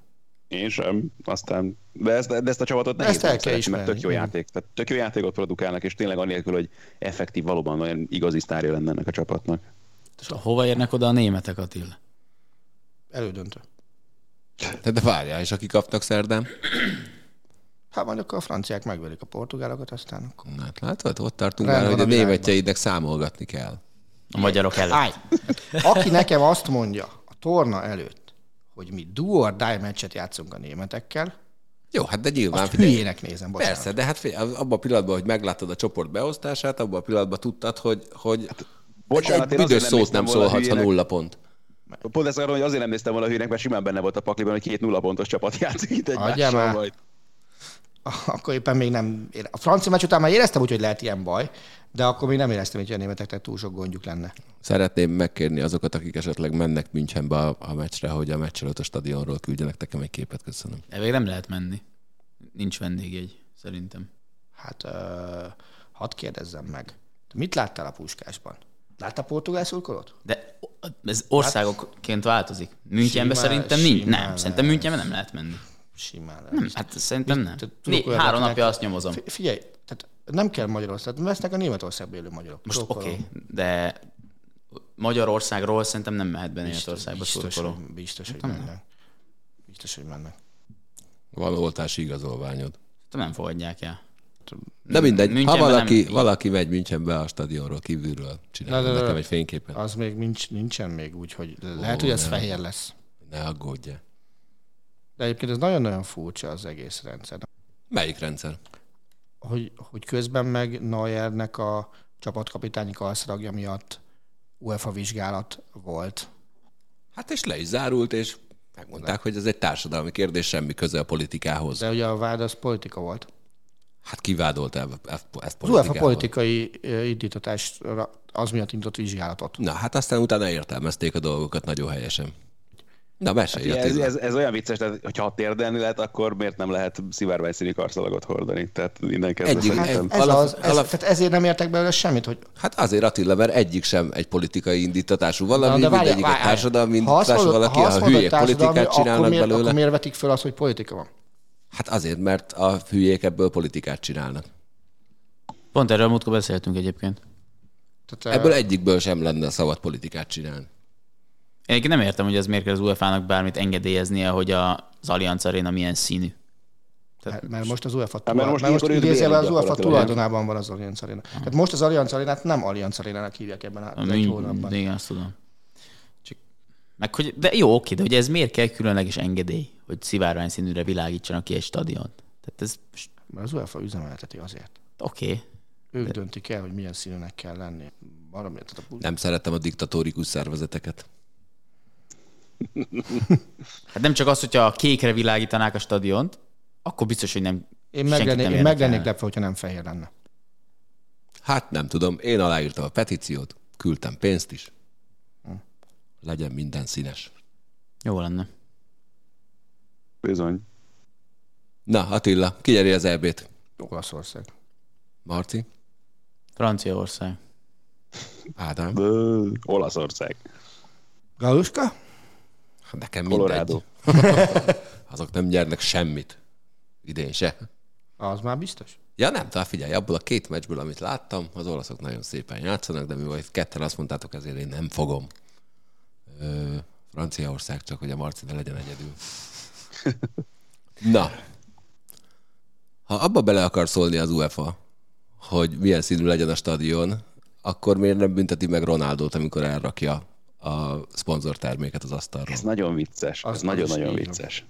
Én sem. Aztán, de ezt, de ezt a csapatot nehéz Ezt el nem kell szeretni, mert tök jó játék. Tehát tök jó játékot produkálnak, és tényleg annélkül, hogy effektív, valóban olyan igazi sztárja lenne ennek a csapatnak. és hova érnek oda a németek, Attila? Elődöntő. De, de várjál, és akik kapnak szerdán? Hát akkor a franciák megverik a portugálokat, aztán akkor... Na, Hát látod, ott tartunk Rend már, hogy a a németjeidnek számolgatni kell. A magyarok előtt. Állj! Aki nekem azt mondja a torna előtt, hogy mi do or die meccset játszunk a németekkel, Jó, hát de nyilván azt figyelj. hülyének nézem, bocsánat. Persze, de hát figyelj, abban a pillanatban, hogy meglátod a csoport beosztását, abban a pillanatban tudtad, hogy, hogy Bocsánat, egy büdös szót nem volna szólhatsz, ha nulla pont. Pont ezt akarom, hogy azért nem néztem volna a hűnek, mert simán benne volt a pakliban, hogy két nulla pontos csapat játszik itt egymással majd. Akkor éppen még nem... ére- A francia meccs után már éreztem úgy, hogy lehet ilyen baj, de akkor még nem éreztem, hogy a németeknek túl sok gondjuk lenne. Szeretném megkérni azokat, akik esetleg mennek Münchenbe a, a meccsre, hogy a meccs előtt a stadionról küldjenek nekem egy képet, köszönöm. Még nem lehet menni. Nincs vendégjegy, szerintem. Hát uh, hadd kérdezzem meg. Mit láttál a puskásban? Láttál portugál szurkolót? De ez országokként változik. Münchenbe Simán- szerintem nincs. Nem, szerintem Münchenbe nem lehet menni. Simán lehet. Nem, hát szerintem nem. Te- Né, három napja azt nyomozom. Fi- Figyelj, tehát nem kell Magyarország, vesznek a Németországban élő magyarok. Most oké, okay, de Magyarországról szerintem nem mehet be Németországba biztos, szurkoló. hogy, biztos, hogy mennek. Biztos, hogy mennek. Van oltási igazolványod. Szerintem nem fogadják el. De mindegy, ha Münchenben valaki, nem- valaki megy Münchenbe a stadionról kívülről, csinál Na, de- de- nekem egy fényképet. Az még nincs, nincsen még úgy, hogy lehet, hogy ez nem. fehér lesz. Ne aggódj. De egyébként ez nagyon-nagyon furcsa az egész rendszer. Melyik rendszer? Hogy, hogy közben meg Neuernek a csapatkapitányi kalszragja miatt UEFA vizsgálat volt. Hát és le is zárult, és megmondták, hogy ez egy társadalmi kérdés, semmi köze a politikához. De ugye a vád az politika volt. Hát kivádolt el ezt ezt Az UEFA politikával. politikai ö, indítatásra az miatt indított vizsgálatot. Na, hát aztán utána értelmezték a dolgokat nagyon helyesen. Na, mesélj, Ez, Attila. ez, ez, olyan vicces, tehát, hogyha térdelni lehet, akkor miért nem lehet szivárványszínű karszalagot hordani? Tehát innen kezdve Egyik- szerintem. Ez Alap- az, ez, alap- tehát ezért nem értek belőle semmit, hogy Hát azért Attila, mert egyik sem egy politikai indítatású valami, de de egy várjál. társadalmi Ha indítatású valaki, ha a mondod, hülyék politikát csinálnak akkor miért, belőle. Akkor miért vetik föl azt, hogy politika van? Hát azért, mert a hülyék ebből politikát csinálnak. Pont erről múltkor beszéltünk egyébként. Tehát, Ebből egyikből sem lenne szabad politikát csinálni. Én nem értem, hogy ez miért kell az UEFA-nak bármit engedélyeznie, hogy a- az Allianz Arena milyen színű. Mert, mert most az UEFA, Hát, mert tulaj, most mert most idézőjelben az UEFA tulajdonában van az Allianz Arena. Tehát most az Allianz Arenát nem Allianz Arenának hívják ebben A egy hónapban. Igen, azt tudom. Csak Meg hogy, de jó, oké, de hogy ez miért kell különleges engedély, hogy szivárvány színűre világítsanak ki egy stadiont? Tehát ez, Mert az UEFA üzemelteti azért. oké. Okay. Ők döntik el, hogy milyen színűnek kell lenni. Valami, tehát a Nem szeretem a diktatórikus szervezeteket. Hát nem csak az, hogyha a kékre világítanák a stadiont, akkor biztos, hogy nem Én meg lennék, én meg lennék lepve, hogyha nem fehér lenne. Hát nem tudom, én aláírtam a petíciót, küldtem pénzt is. Legyen minden színes. Jó lenne. Bizony. Na, Attila, ki nyeri az EB-t? Olaszország. Marci? Franciaország. Ádám? Bő, Olaszország. Galuska? Hát Nekem Colorado. mindegy. Azok nem nyernek semmit. Idén se. Az már biztos. Ja nem, tehát figyelj, abból a két meccsből, amit láttam, az olaszok nagyon szépen játszanak, de mivel itt ketten azt mondtátok, ezért én nem fogom. Ö, Franciaország csak, hogy a Marci ne legyen egyedül. Na, ha abba bele akar szólni az UEFA, hogy milyen színű legyen a stadion, akkor miért nem bünteti meg Ronaldót, amikor elrakja a szponzorterméket az asztalról? Ez nagyon vicces. Az- Ez nagyon-nagyon vicces.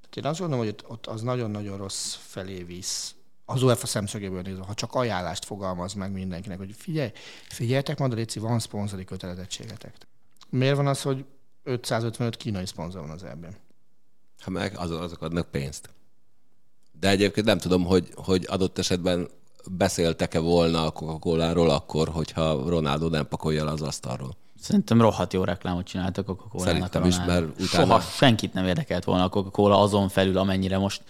Tehát én azt gondolom, hogy ott- ott az nagyon-nagyon rossz felé visz. Az UEFA szemszögéből nézve, ha csak ajánlást fogalmaz meg mindenkinek, hogy figyelj, figyeljetek, majd Léci, van szponzori kötelezettségetek. Miért van az, hogy 555 kínai szponzor van az ebben? Ha meg azok, azok adnak pénzt. De egyébként nem tudom, hogy, hogy adott esetben beszéltek-e volna a coca akkor, hogyha Ronaldo nem pakolja le az asztalról. Szerintem rohadt jó reklámot csináltak a coca Szerintem is, mert utána- Soha senkit nem érdekelt volna a Coca-Cola azon felül, amennyire most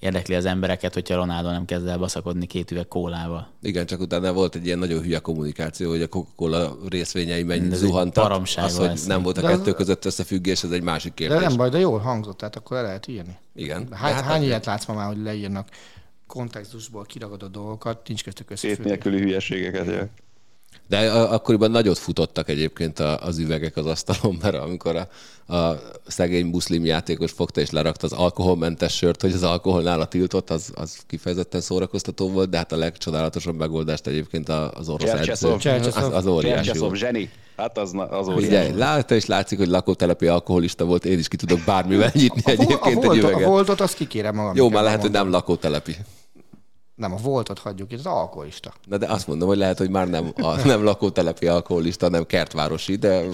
érdekli az embereket, hogyha Ronaldo nem kezd el baszakodni két üveg kólával. Igen, csak utána volt egy ilyen nagyon hülye kommunikáció, hogy a Coca-Cola részvényei egy zuhantak. Az, hogy lesz. nem volt a De az- kettő között összefüggés, ez egy másik De kérdés. nem baj, de jól hangzott, tehát akkor el lehet írni. Igen. De Hány, hát hány ilyet látsz ma már, hogy leírnak kontextusból kiragadott dolgokat, nincs köztük Két összefüggés. nélküli hülyeségeket. Ja. De a- akkoriban nagyot futottak egyébként a- az üvegek az asztalon, mert amikor a, a szegény muszlim játékos fogta és lerakta az alkoholmentes sört, hogy az alkohol nála tiltott, az, az kifejezetten szórakoztató volt, de hát a legcsodálatosabb megoldást egyébként a- az orosz edző. Az, az óriási volt. zseni. Hát az, az óriási. Ugye, látta és látszik, hogy lakótelepi alkoholista volt, én is ki tudok bármivel nyitni A, vo- a, egyébként egy voltot, a üveget. voltot azt kikérem magam. Jó, már lehet, hogy nem lakótelepi. Nem, a voltot hagyjuk itt, az alkoholista. Na de azt mondom, hogy lehet, hogy már nem, a, nem lakótelepi alkoholista, nem kertvárosi, de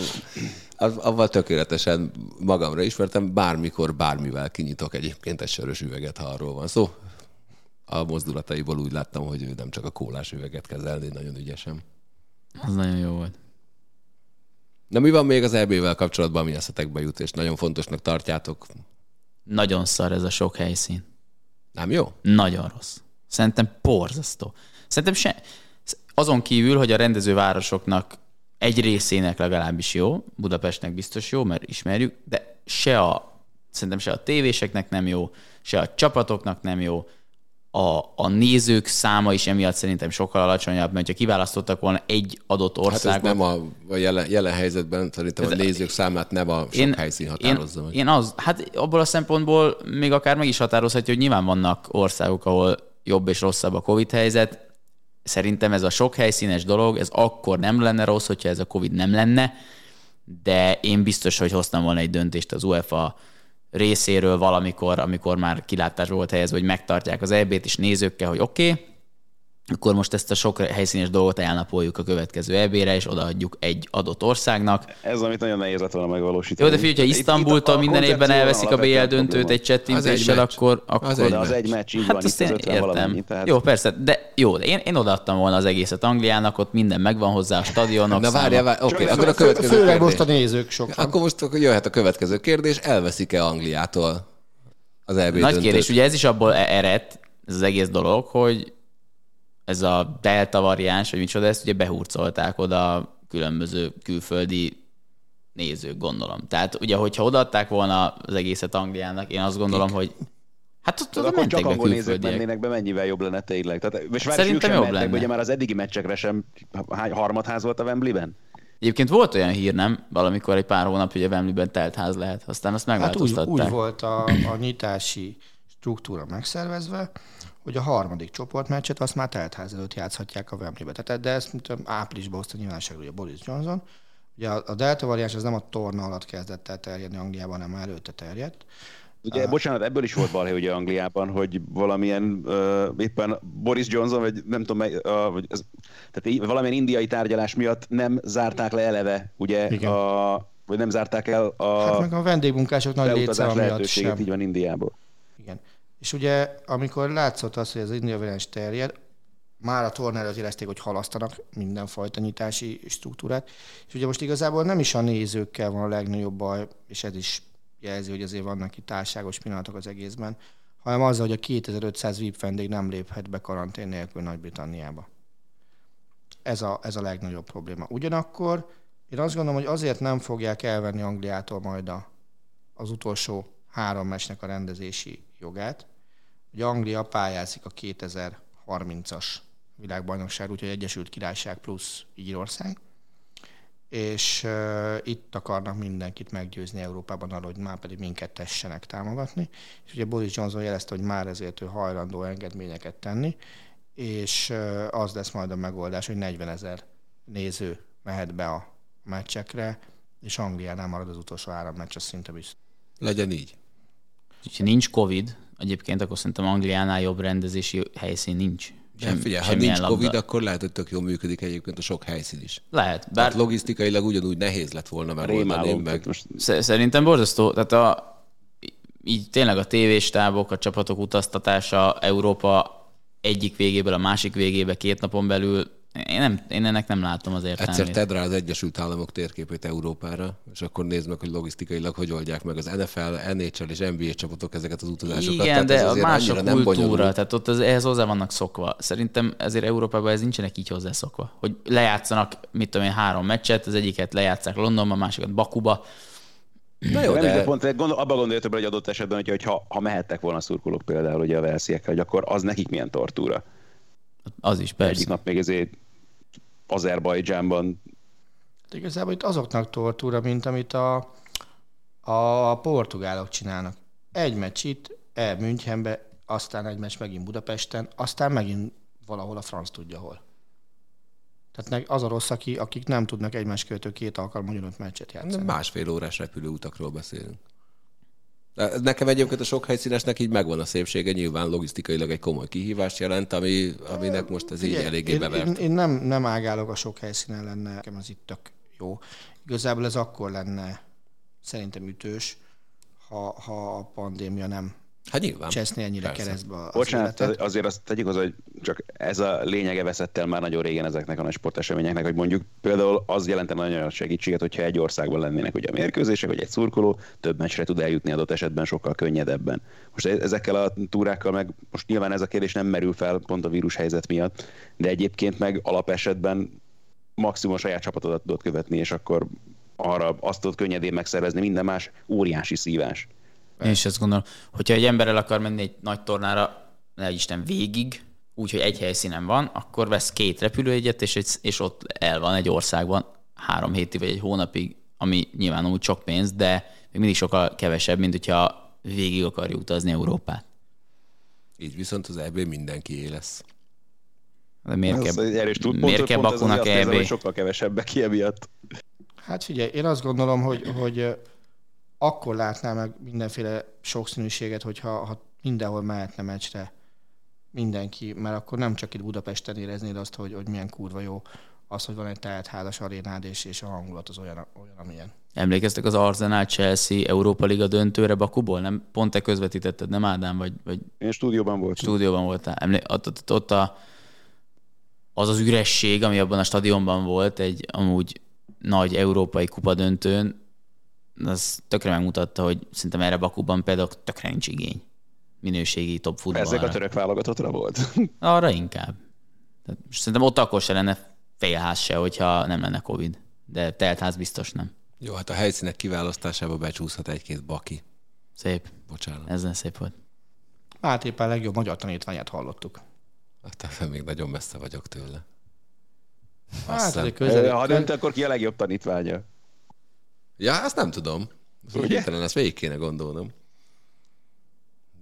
az, avval tökéletesen magamra ismertem, bármikor, bármivel kinyitok egyébként egy sörös üveget, ha arról van szó. A mozdulataiból úgy láttam, hogy ő nem csak a kólás üveget kezelni, nagyon ügyesen. Az nagyon jó volt. Na mi van még az EB-vel kapcsolatban, ami eszetekbe jut, és nagyon fontosnak tartjátok? Nagyon szar ez a sok helyszín. Nem jó? Nagyon rossz. Szerintem porzasztó. Szerintem se... Azon kívül, hogy a rendezővárosoknak egy részének legalábbis jó, Budapestnek biztos jó, mert ismerjük, de se a, szerintem se a tévéseknek nem jó, se a csapatoknak nem jó, a, a nézők száma is emiatt szerintem sokkal alacsonyabb, mert ha kiválasztottak volna egy adott Hát ez országot, nem a, a jelen, jelen helyzetben, szerintem a nézők számát nem a sok én, helyszín határozza én, meg. én az, hát abból a szempontból még akár meg is határozhatja, hogy nyilván vannak országok, ahol jobb és rosszabb a Covid helyzet. Szerintem ez a sok helyszínes dolog, ez akkor nem lenne rossz, hogyha ez a Covid nem lenne, de én biztos, hogy hoztam volna egy döntést az UEFA részéről valamikor, amikor már kilátás volt helyezve, hogy megtartják az EB-t, és nézőkkel, hogy oké, okay, akkor most ezt a sok helyszínes dolgot elnapoljuk a következő EB-re, és odaadjuk egy adott országnak. Ez, amit nagyon nehéz lett volna megvalósítani. Jó, de figyelj, ha Itt- itt Isztambultól minden évben elveszik a BL döntőt egy csettintéssel, meccs. akkor... Az akkor egy az egy meccs, így Hát van, azt itt az én 50 értem. valamennyi. Tehát Jó, persze, de jó, de én, én odaadtam volna az egészet Angliának, ott minden megvan hozzá, a stadionok Na várjál, várjál, oké, Csak akkor a következő Főleg kérdés. most a nézők sokan. Akkor most akkor jöhet a következő kérdés, elveszik-e Angliától az EB Nagy döntőt? kérdés, ugye ez is abból e- ered, ez az egész dolog, hogy ez a delta variáns, vagy micsoda, ezt ugye behurcolták oda különböző külföldi nézők, gondolom. Tehát ugye, hogyha odaadták volna az egészet Angliának, én azt gondolom, hogy hát ott, ott akkor mentek csak angol nézők mennének be, mennyivel jobb lenne tényleg. Tehát, és várj, Szerintem jobb mentek, lenne. be, Ugye már az eddigi meccsekre sem hány harmadház volt a Wembleyben? Egyébként volt olyan hír, nem? Valamikor egy pár hónap, hogy a Wembleyben telt ház lehet. Aztán azt Hát úgy, megváltoztatták. úgy volt a, a nyitási struktúra megszervezve, hogy a harmadik csoportmeccset azt már teltház előtt játszhatják a Wembleybe. Tehát, de ezt mint áprilisban hozta nyilvánosságra ugye Boris Johnson, Ugye a, a delta variáns az nem a torna alatt kezdett el terjedni Angliában, hanem előtte terjedt. Ugye, uh, bocsánat, ebből is volt balhé ugye Angliában, hogy valamilyen uh, éppen Boris Johnson, vagy nem tudom, uh, vagy ez, tehát valamilyen indiai tárgyalás miatt nem zárták le eleve, ugye, Igen. a, vagy nem zárták el a... Hát meg a vendégmunkások nagy létszáma miatt sem. így van Indiából. És ugye, amikor látszott az, hogy az indiai variáns terjed, már a torna előtt érezték, hogy halasztanak mindenfajta nyitási struktúrát. És ugye most igazából nem is a nézőkkel van a legnagyobb baj, és ez is jelzi, hogy azért vannak itt társágos pillanatok az egészben, hanem azzal, hogy a 2500 VIP vendég nem léphet be karantén nélkül Nagy-Britanniába. Ez a, ez a legnagyobb probléma. Ugyanakkor én azt gondolom, hogy azért nem fogják elvenni Angliától majd a, az utolsó három mesnek a rendezési jogát, hogy Anglia pályázik a 2030-as világbajnokság, úgyhogy Egyesült Királyság plusz Írország, és uh, itt akarnak mindenkit meggyőzni Európában arról, hogy már pedig minket tessenek támogatni. És ugye Boris Johnson jelezte, hogy már ezért ő hajlandó engedményeket tenni, és uh, az lesz majd a megoldás, hogy 40 ezer néző mehet be a meccsekre, és Angliánál marad az utolsó három meccs, az szinte biztos. Legyen így. Ha nincs Covid, egyébként akkor szerintem Angliánál jobb rendezési helyszín nincs. Sem, figyelj, ha nincs labda. Covid, akkor lehet, hogy tök jól működik egyébként a sok helyszín is. Lehet. Bár... Tehát logisztikailag ugyanúgy nehéz lett volna megoldani meg. Most... Szerintem borzasztó. Tehát a, így tényleg a tévéstábok, a csapatok utaztatása Európa egyik végéből a másik végébe két napon belül én, nem, én ennek nem látom az értelmét. Egyszer tedd rá az Egyesült Államok térképét Európára, és akkor nézd meg, hogy logisztikailag hogy oldják meg az NFL, NHL és NBA csapatok ezeket az utazásokat. Igen, tehát de a más a kultúra, tehát ott az, ehhez hozzá vannak szokva. Szerintem ezért Európában ez nincsenek így hozzászokva. Hogy lejátszanak, mit tudom én, három meccset, az egyiket lejátszák Londonban, a másikat Bakuba, Na jó, nem de... pont gondol, abban gondoljatok hogy adott esetben, hogy ha, ha mehettek volna a szurkolók például ugye a versziekkel, hogy akkor az nekik milyen tortúra. Az is, persze. Egyik nap még ezért Azerbajdzsánban. Hát igazából itt azoknak tortúra, mint amit a, a portugálok csinálnak. Egy meccs itt, el Münchenbe, aztán egy meccs megint Budapesten, aztán megint valahol a franc tudja hol. Tehát az a rossz, aki, akik nem tudnak egymás követő két alkalommal ugyanott meccset játszani. Másfél órás repülőutakról beszélünk. Nekem egyébként a sok helyszínesnek így megvan a szépsége, nyilván logisztikailag egy komoly kihívást jelent, ami, aminek most ez így eléggé én, bevert. Én, én nem, nem ágálok a sok helyszínen lenne, nekem az itt tök jó. Igazából ez akkor lenne szerintem ütős, ha, ha a pandémia nem Hát nyilván. Cseszni ennyire Persze. keresztbe az Bocsánat, életet. azért azt tegyük az, hogy csak ez a lényege veszett el már nagyon régen ezeknek a nagy sporteseményeknek, hogy mondjuk például az jelentene nagyon nagy segítséget, hogyha egy országban lennének ugye a mérkőzések, hogy egy szurkoló több meccsre tud eljutni adott esetben sokkal könnyedebben. Most e- ezekkel a túrákkal meg, most nyilván ez a kérdés nem merül fel pont a vírus helyzet miatt, de egyébként meg alapesetben maximum a saját csapatodat tudod követni, és akkor arra azt tudod könnyedén megszervezni, minden más óriási szívás. Én is ezt gondolom, hogyha egy ember el akar menni egy nagy tornára, ne Isten végig, úgyhogy egy helyszínen van, akkor vesz két repülőjegyet, és, egy, és ott el van egy országban három hétig vagy egy hónapig, ami nyilván úgy sok pénz, de még mindig sokkal kevesebb, mint hogyha végig akarja utazni Európát. Így viszont az EB mindenki lesz. De miért kell, erős miért kell Bakunak EB? Sokkal kevesebbek ki emiatt. Hát figyelj, én azt gondolom, hogy, hogy akkor látná meg mindenféle sokszínűséget, hogyha ha mindenhol mehetne meccsre mindenki, mert akkor nem csak itt Budapesten éreznéd azt, hogy, hogy milyen kurva jó az, hogy van egy teltházas arénád, és, és a hangulat az olyan, olyan amilyen. Emlékeztek az Arsenal Chelsea Európa Liga döntőre Bakuból? Nem, pont te közvetítetted, nem Ádám? Vagy, vagy... Én stúdióban voltam. Stúdióban voltál. Emlé... Ott, ott, ott a, az az üresség, ami abban a stadionban volt, egy amúgy nagy európai kupa döntőn, az tökre megmutatta, hogy szerintem erre Bakuban például tökre nincs igény minőségi top futballra. Ezek a török válogatottra volt? Arra inkább. Tehát szerintem ott akkor se lenne félház se, hogyha nem lenne Covid. De teltház biztos nem. Jó, hát a helyszínek kiválasztásába becsúszhat egy-két baki. Szép. Bocsánat. Ez szép volt. Hát éppen a legjobb magyar tanítványát hallottuk. Hát még nagyon messze vagyok tőle. Hát, közel, ha dönt, akkor ki a legjobb tanítványa? Ja, azt nem tudom. Hirtelen ezt végig kéne gondolnom.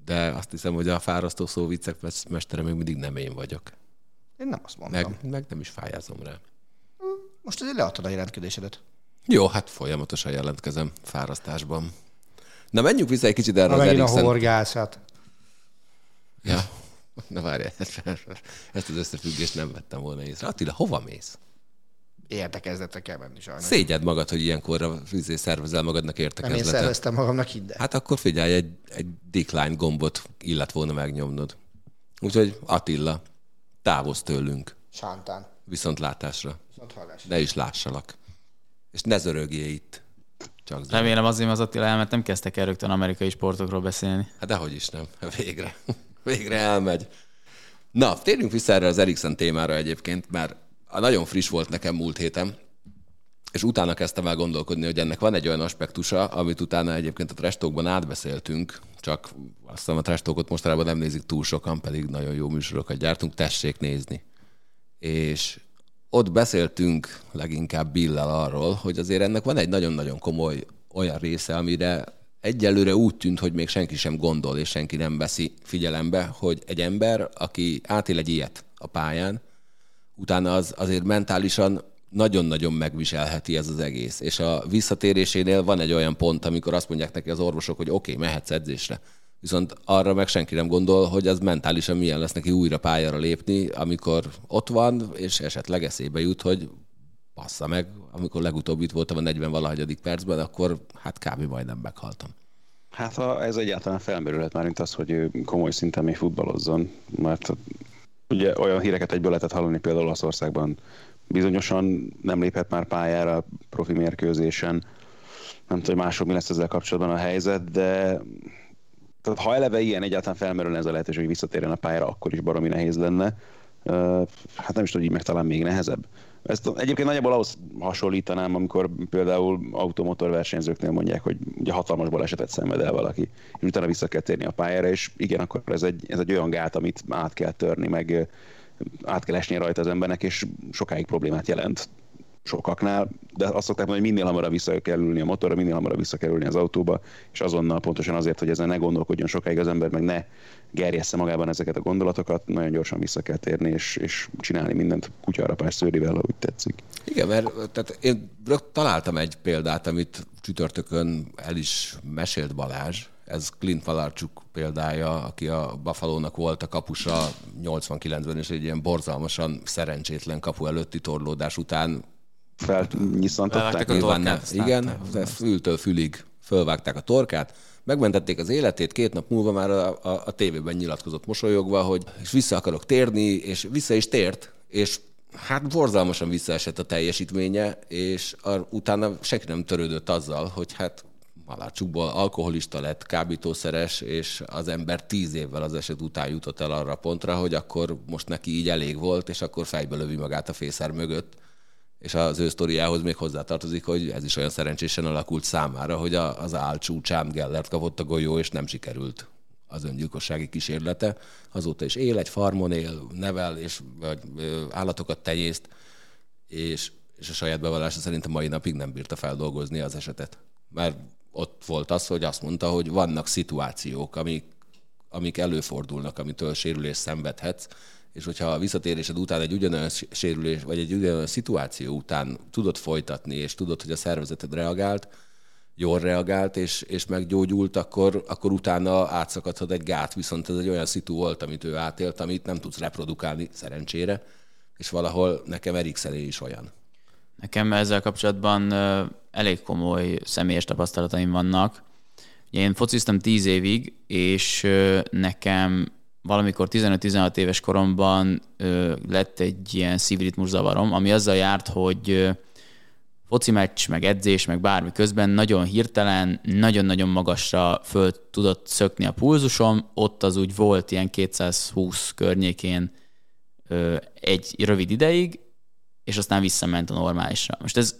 De azt hiszem, hogy a fárasztó szó viccek mestere még mindig nem én vagyok. Én nem azt mondtam. Meg, meg nem is fájázom rá. Most azért leadtad a jelentkezésedet. Jó, hát folyamatosan jelentkezem fárasztásban. Na menjünk vissza egy kicsit erre Ha az megint a Eriksen. horgászat. Ja. Na várj, ezt az összefüggést nem vettem volna észre. Attila, hova mész? Értekezletre kell menni sajnos. Szégyed magad, hogy ilyenkorra izé szervezel magadnak Nem én értekezletet. szerveztem magamnak hidd el. Hát akkor figyelj, egy, egy decline gombot illet volna megnyomnod. Úgyhogy Attila, távozz tőlünk, Sántán. viszont látásra. Viszont hallásra. Ne is lássalak. És ne zörögjél itt. Csak zörög. Remélem azért, mert az Attila elment, nem kezdtek el rögtön amerikai sportokról beszélni. Hát dehogy is nem. Végre. Végre elmegy. Na, térjünk vissza erre az Eriksen témára egyébként, mert nagyon friss volt nekem múlt héten, és utána kezdtem el gondolkodni, hogy ennek van egy olyan aspektusa, amit utána egyébként a Trestókban átbeszéltünk, csak azt hiszem a Trestókot mostanában nem nézik túl sokan, pedig nagyon jó műsorokat gyártunk, tessék nézni. És ott beszéltünk leginkább Billel arról, hogy azért ennek van egy nagyon-nagyon komoly olyan része, amire egyelőre úgy tűnt, hogy még senki sem gondol, és senki nem veszi figyelembe, hogy egy ember, aki átél egy ilyet a pályán, utána az azért mentálisan nagyon-nagyon megviselheti ez az egész. És a visszatérésénél van egy olyan pont, amikor azt mondják neki az orvosok, hogy oké, okay, mehetsz edzésre. Viszont arra meg senki nem gondol, hogy az mentálisan milyen lesz neki újra pályára lépni, amikor ott van, és esetleg eszébe jut, hogy passza meg, amikor legutóbb itt voltam a 40 valahagyadik percben, akkor hát kb. majdnem meghaltam. Hát ha ez egyáltalán felmerülhet már, mint az, hogy komoly szinten még futballozzon, mert ugye olyan híreket egyből lehetett hallani például Olaszországban bizonyosan nem léphet már pályára profi mérkőzésen, nem tudom, hogy mások mi lesz ezzel kapcsolatban a helyzet, de tehát ha eleve ilyen egyáltalán felmerülne ez a lehetőség, hogy visszatérjen a pályára, akkor is baromi nehéz lenne. Hát nem is tudom, hogy így meg talán még nehezebb. Ezt egyébként nagyjából ahhoz hasonlítanám, amikor például automotor versenyzőknél mondják, hogy ugye hatalmas balesetet szenved el valaki, és utána vissza kell térni a pályára, és igen, akkor ez egy, ez egy olyan gát, amit át kell törni, meg át kell esni rajta az embernek, és sokáig problémát jelent sokaknál, de azt szokták mondani, hogy minél hamarabb vissza kell ülni a motorra, minél hamarabb vissza kell ülni az autóba, és azonnal pontosan azért, hogy ezen ne gondolkodjon sokáig az ember, meg ne gerjessze magában ezeket a gondolatokat, nagyon gyorsan vissza kell térni, és, és csinálni mindent kutyarapás szőrivel, ahogy tetszik. Igen, mert tehát én találtam egy példát, amit csütörtökön el is mesélt Balázs, ez Clint Valarcsuk példája, aki a Buffalo-nak volt a kapusa 89-ben, és egy ilyen borzalmasan szerencsétlen kapu előtti torlódás után a Nyilván nem. Igen, fültől fülig fölvágták a torkát, megmentették az életét, két nap múlva már a, a, a tévében nyilatkozott mosolyogva, hogy és vissza akarok térni, és vissza is tért, és hát borzalmasan visszaesett a teljesítménye, és ar, utána senki nem törődött azzal, hogy hát Malácsukból alkoholista lett, kábítószeres, és az ember tíz évvel az eset után jutott el arra pontra, hogy akkor most neki így elég volt, és akkor fejbe lövi magát a fészer mögött. És az ő sztoriához még hozzátartozik, hogy ez is olyan szerencsésen alakult számára, hogy az álcsúcsán Gellert kapott a golyó, és nem sikerült az öngyilkossági kísérlete. Azóta is él, egy farmon él, nevel, és vagy, állatokat tenyészt, és, és a saját bevallása szerint a mai napig nem bírta feldolgozni az esetet. Mert ott volt az, hogy azt mondta, hogy vannak szituációk, amik, amik előfordulnak, amitől sérülés szenvedhetsz, és hogyha a visszatérésed után egy ugyanolyan sérülés, vagy egy ugyanolyan szituáció után tudod folytatni, és tudod, hogy a szervezeted reagált, jól reagált, és, és meggyógyult, akkor, akkor utána átszakadhat egy gát, viszont ez egy olyan szitu volt, amit ő átélt, amit nem tudsz reprodukálni szerencsére, és valahol nekem Eriksené is olyan. Nekem ezzel kapcsolatban elég komoly személyes tapasztalataim vannak. Én fociztam 10 évig, és nekem valamikor 15-16 éves koromban ö, lett egy ilyen szívritmus zavarom, ami azzal járt, hogy ö, foci meccs, meg edzés, meg bármi közben nagyon hirtelen, nagyon-nagyon magasra föl tudott szökni a pulzusom, ott az úgy volt ilyen 220 környékén ö, egy rövid ideig, és aztán visszament a normálisra. Most ez,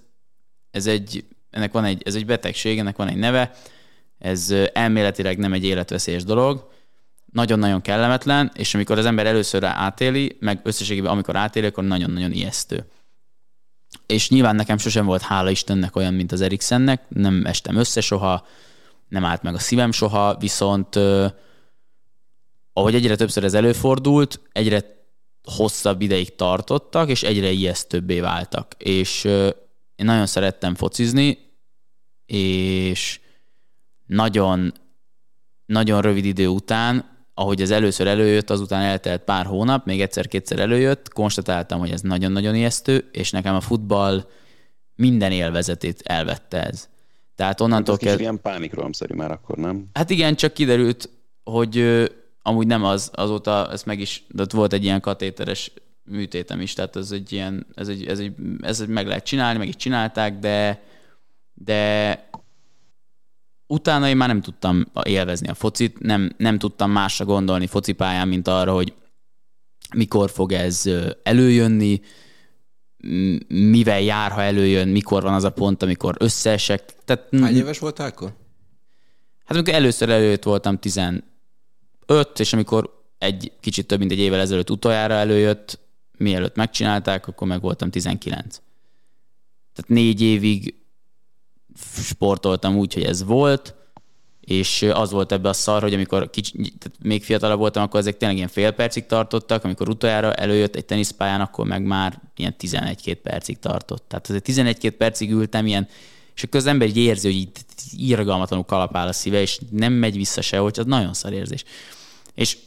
ez egy, ennek van egy, ez egy betegség, ennek van egy neve, ez elméletileg nem egy életveszélyes dolog, nagyon-nagyon kellemetlen, és amikor az ember először átéli, meg összességében amikor átéli, akkor nagyon-nagyon ijesztő. És nyilván nekem sosem volt hála Istennek olyan, mint az Eriksennek, nem estem össze soha, nem állt meg a szívem soha, viszont ahogy egyre többször ez előfordult, egyre hosszabb ideig tartottak, és egyre ijesztőbbé váltak. És én nagyon szerettem focizni, és nagyon, nagyon rövid idő után, ahogy ez először előjött, azután eltelt pár hónap, még egyszer-kétszer előjött, konstatáltam, hogy ez nagyon-nagyon ijesztő, és nekem a futball minden élvezetét elvette ez. Tehát onnantól Hát ez kell... ilyen pánikrohamszerű már akkor, nem? Hát igen, csak kiderült, hogy ö, amúgy nem az, azóta ez meg is, de ott volt egy ilyen katéteres műtétem is, tehát ez egy ilyen, ez egy, ez egy, ez egy meg lehet csinálni, meg is csinálták, de, de utána én már nem tudtam élvezni a focit, nem, nem tudtam másra gondolni focipályán, mint arra, hogy mikor fog ez előjönni, mivel jár, ha előjön, mikor van az a pont, amikor összeesek. Tehát, Hány éves voltál akkor? Hát amikor először előjött voltam 15, és amikor egy kicsit több mint egy évvel ezelőtt utoljára előjött, mielőtt megcsinálták, akkor meg voltam 19. Tehát négy évig sportoltam úgy, hogy ez volt, és az volt ebbe a szar, hogy amikor kicsi, tehát még fiatalabb voltam, akkor ezek tényleg ilyen fél percig tartottak, amikor utoljára előjött egy teniszpályán, akkor meg már ilyen 11-2 percig tartott. Tehát azért 11-2 percig ültem ilyen, és akkor az ember így érzi, hogy így irgalmatlanul kalapál a szíve, és nem megy vissza sehol, az nagyon szar érzés. És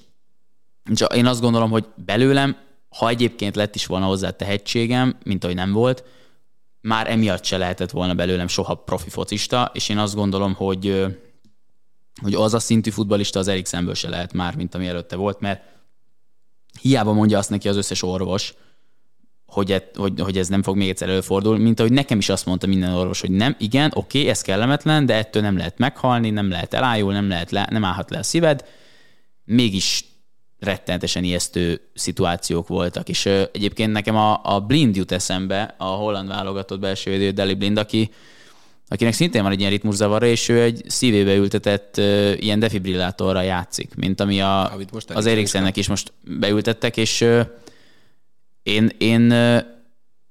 én azt gondolom, hogy belőlem, ha egyébként lett is volna hozzá tehetségem, mint ahogy nem volt, már emiatt se lehetett volna belőlem soha profi focista, és én azt gondolom, hogy, hogy az a szintű futbalista az Eriksenből se lehet már, mint ami előtte volt, mert hiába mondja azt neki az összes orvos, hogy, et, hogy, hogy ez nem fog még egyszer előfordulni, mint ahogy nekem is azt mondta minden orvos, hogy nem, igen, oké, ez kellemetlen, de ettől nem lehet meghalni, nem lehet elájulni, nem, lehet le, nem állhat le a szíved, mégis rettenetesen ijesztő szituációk voltak. És ö, egyébként nekem a, a Blind jut eszembe, a holland válogatott belső védő Deli Blind, aki, akinek szintén van egy ilyen ritmuszavarra, és ő egy szívébe ültetett ö, ilyen defibrillátorra játszik, mint ami a, most az Eriksennek is most beültettek, és ö, én, én, ö,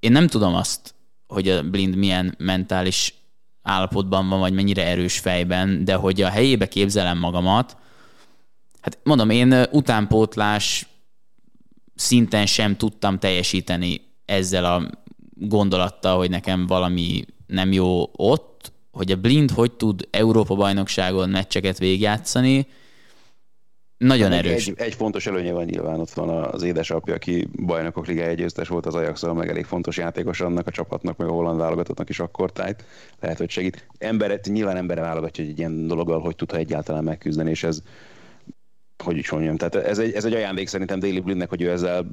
én nem tudom azt, hogy a Blind milyen mentális állapotban van, vagy mennyire erős fejben, de hogy a helyébe képzelem magamat, Hát mondom, én utánpótlás szinten sem tudtam teljesíteni ezzel a gondolattal, hogy nekem valami nem jó ott, hogy a Blind hogy tud Európa-bajnokságon meccseket végigjátszani, nagyon Neki erős. Egy, egy fontos előnye van nyilván, ott van az édesapja, aki bajnokok ligája győztes volt az ajax meg elég fontos játékos annak a csapatnak, meg a holland válogatottnak is akkor tájt. Lehet, hogy segít. Emberet, nyilván embere válogatja, hogy egy ilyen dologgal hogy tud, ha egyáltalán megküzdeni, és ez hogy is mondjam, tehát ez egy, ez egy ajándék szerintem Daily Blindnek, hogy ő ezzel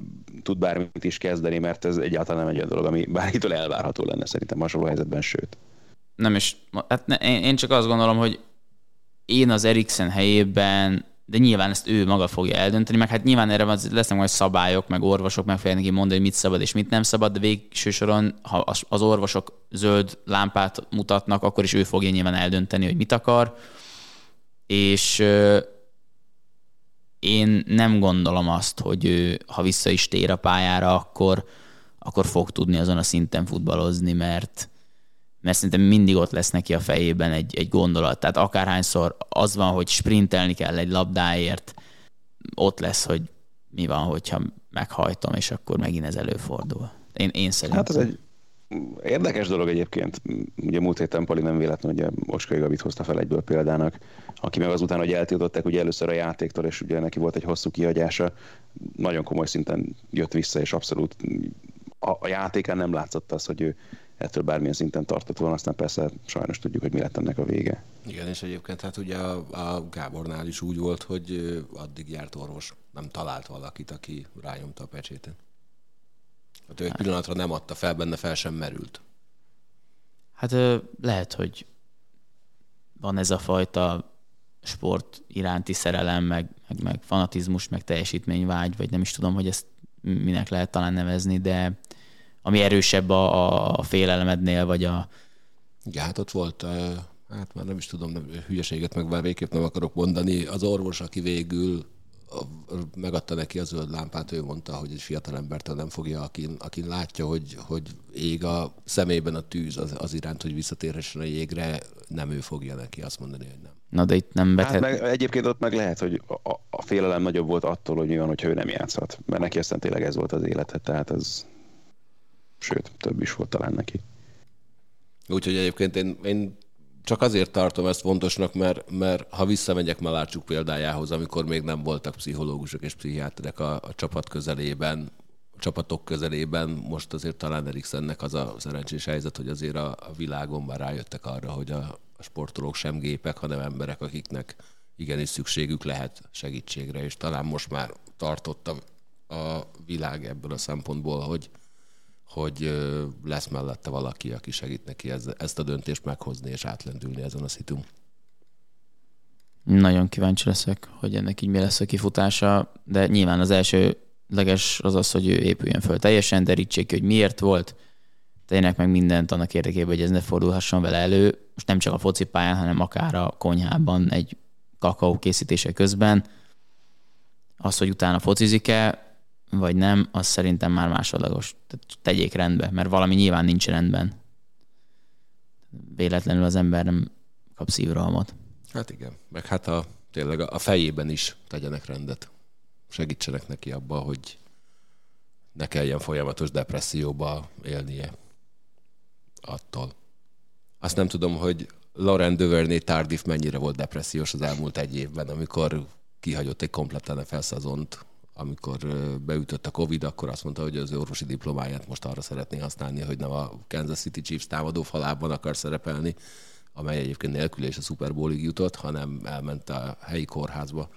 tud bármit is kezdeni, mert ez egyáltalán nem egy olyan dolog, ami bárkitől elvárható lenne szerintem hasonló helyzetben, sőt. nem is, hát ne, én, csak azt gondolom, hogy én az Eriksen helyében, de nyilván ezt ő maga fogja eldönteni, meg hát nyilván erre lesznek majd szabályok, meg orvosok meg fogják neki mondani, hogy mit szabad és mit nem szabad, de végső soron, ha az- orvosok zöld lámpát mutatnak, akkor is ő fogja nyilván eldönteni, hogy mit akar, és én nem gondolom azt, hogy ő, ha vissza is tér a pályára, akkor, akkor fog tudni azon a szinten futballozni, mert, mert szerintem mindig ott lesz neki a fejében egy, egy gondolat. Tehát akárhányszor az van, hogy sprintelni kell egy labdáért, ott lesz, hogy mi van, hogyha meghajtom, és akkor megint ez előfordul. Én, én szerintem. Hát ez egy érdekes dolog egyébként. Ugye múlt héten Pali nem véletlen, hogy Oskai Gabit hozta fel egyből példának, aki meg azután, hogy eltiltották ugye először a játéktól, és ugye neki volt egy hosszú kihagyása, nagyon komoly szinten jött vissza, és abszolút a, a játékán nem látszott az, hogy ő ettől bármilyen szinten tartott volna, aztán persze sajnos tudjuk, hogy mi lett ennek a vége. Igen, és egyébként hát ugye a, a Gábornál is úgy volt, hogy addig járt orvos, nem talált valakit, aki rányomta a pecsétet. Hát ő egy pillanatra nem adta fel, benne fel sem merült. Hát lehet, hogy van ez a fajta sport iránti szerelem, meg, meg, meg fanatizmus, meg teljesítményvágy, vagy nem is tudom, hogy ezt minek lehet talán nevezni, de ami erősebb a, a, félelemednél, vagy a, Igen, hát ott volt, hát már nem is tudom, nem, hülyeséget meg már végképp nem akarok mondani, az orvos, aki végül megadta neki a zöld lámpát, ő mondta, hogy egy fiatal embertől nem fogja, akin, akin látja, hogy, hogy ég a szemében a tűz az, az iránt, hogy visszatérhessen a jégre, nem ő fogja neki azt mondani, hogy nem. na de itt nem Hát vethet, meg, egyébként ott meg lehet, hogy a, a- a félelem nagyobb volt attól, hogy mi van, hogyha ő nem játszhat. Mert neki aztán tényleg ez volt az élete, tehát ez... Sőt, több is volt talán neki. Úgyhogy egyébként én, én csak azért tartom ezt fontosnak, mert, mert ha visszamegyek Malácsuk példájához, amikor még nem voltak pszichológusok és pszichiáterek a, a csapat közelében, a csapatok közelében, most azért talán Eriksennek az a szerencsés helyzet, hogy azért a, a világon már rájöttek arra, hogy a, a sportolók sem gépek, hanem emberek, akiknek igenis szükségük lehet segítségre, és talán most már tartott a, a világ ebből a szempontból, hogy, hogy lesz mellette valaki, aki segít neki ezt a döntést meghozni és átlendülni ezen a szitun. Nagyon kíváncsi leszek, hogy ennek így mi lesz a kifutása, de nyilván az első leges az az, hogy ő épüljön föl teljesen, derítsék ki, hogy miért volt, tényleg meg mindent annak érdekében, hogy ez ne fordulhasson vele elő, most nem csak a focipályán, hanem akár a konyhában egy kakaó készítése közben. Az, hogy utána focizik-e, vagy nem, az szerintem már másodlagos. Tehát tegyék rendbe, mert valami nyilván nincs rendben. Véletlenül az ember nem kap szívrohamot. Hát igen, meg hát a, tényleg a fejében is tegyenek rendet. Segítsenek neki abba, hogy ne kelljen folyamatos depresszióba élnie attól. Azt nem tudom, hogy Laurent Duvernay Tardif mennyire volt depressziós az elmúlt egy évben, amikor kihagyott egy komplet NFL szezont, amikor beütött a Covid, akkor azt mondta, hogy az orvosi diplomáját most arra szeretné használni, hogy nem a Kansas City Chiefs támadó falában akar szerepelni, amely egyébként nélkül és a Super Bowlig jutott, hanem elment a helyi kórházba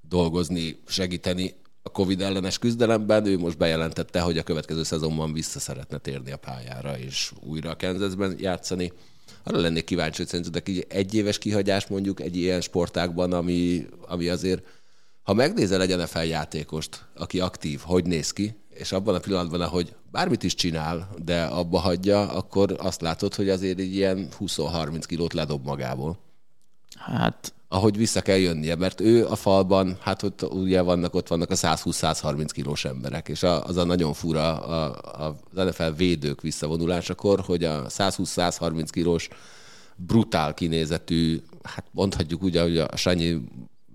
dolgozni, segíteni a Covid ellenes küzdelemben. Ő most bejelentette, hogy a következő szezonban vissza szeretne térni a pályára, és újra a Kansasben játszani. Arra lennék kíváncsi, hogy szerintetek egy éves kihagyás mondjuk egy ilyen sportákban, ami, ami azért ha megnézel egy NFL játékost, aki aktív, hogy néz ki, és abban a pillanatban, ahogy bármit is csinál, de abba hagyja, akkor azt látod, hogy azért egy ilyen 20-30 kilót ledob magából. Hát... Ahogy vissza kell jönnie, mert ő a falban, hát ott ugye vannak, ott vannak a 120-130 kilós emberek, és az a nagyon fura a, a, az NFL védők visszavonulásakor, hogy a 120-130 kilós brutál kinézetű, hát mondhatjuk úgy, hogy a Sanyi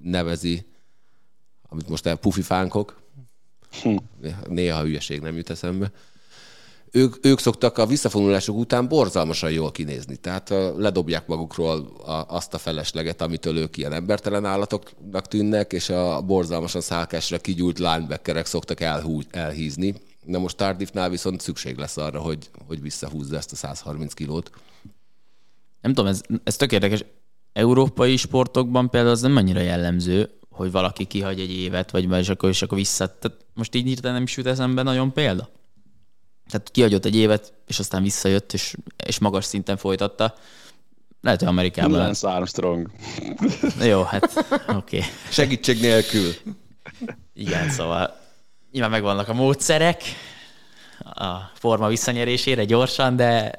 nevezi, amit most el pufifánkok, hm. néha hülyeség nem jut eszembe, ők, ők szoktak a visszafonulások után borzalmasan jól kinézni. Tehát ledobják magukról a, azt a felesleget, amitől ők ilyen embertelen állatoknak tűnnek, és a borzalmasan szálkásra kigyújt linebackerek szoktak elhú, elhízni. Na most Tardifnál viszont szükség lesz arra, hogy, hogy visszahúzza ezt a 130 kilót. Nem tudom, ez, ez tök érdekes. Európai sportokban például az nem annyira jellemző, hogy valaki kihagy egy évet, vagy és akkor, és akkor vissza. Tehát most így hirtelen nem is jut eszembe nagyon példa. Tehát kihagyott egy évet, és aztán visszajött, és, és magas szinten folytatta. Lehet, hogy Amerikában... Lance Armstrong. Jó, hát oké. Okay. Segítség nélkül. Igen, szóval nyilván megvannak a módszerek a forma visszanyerésére gyorsan, de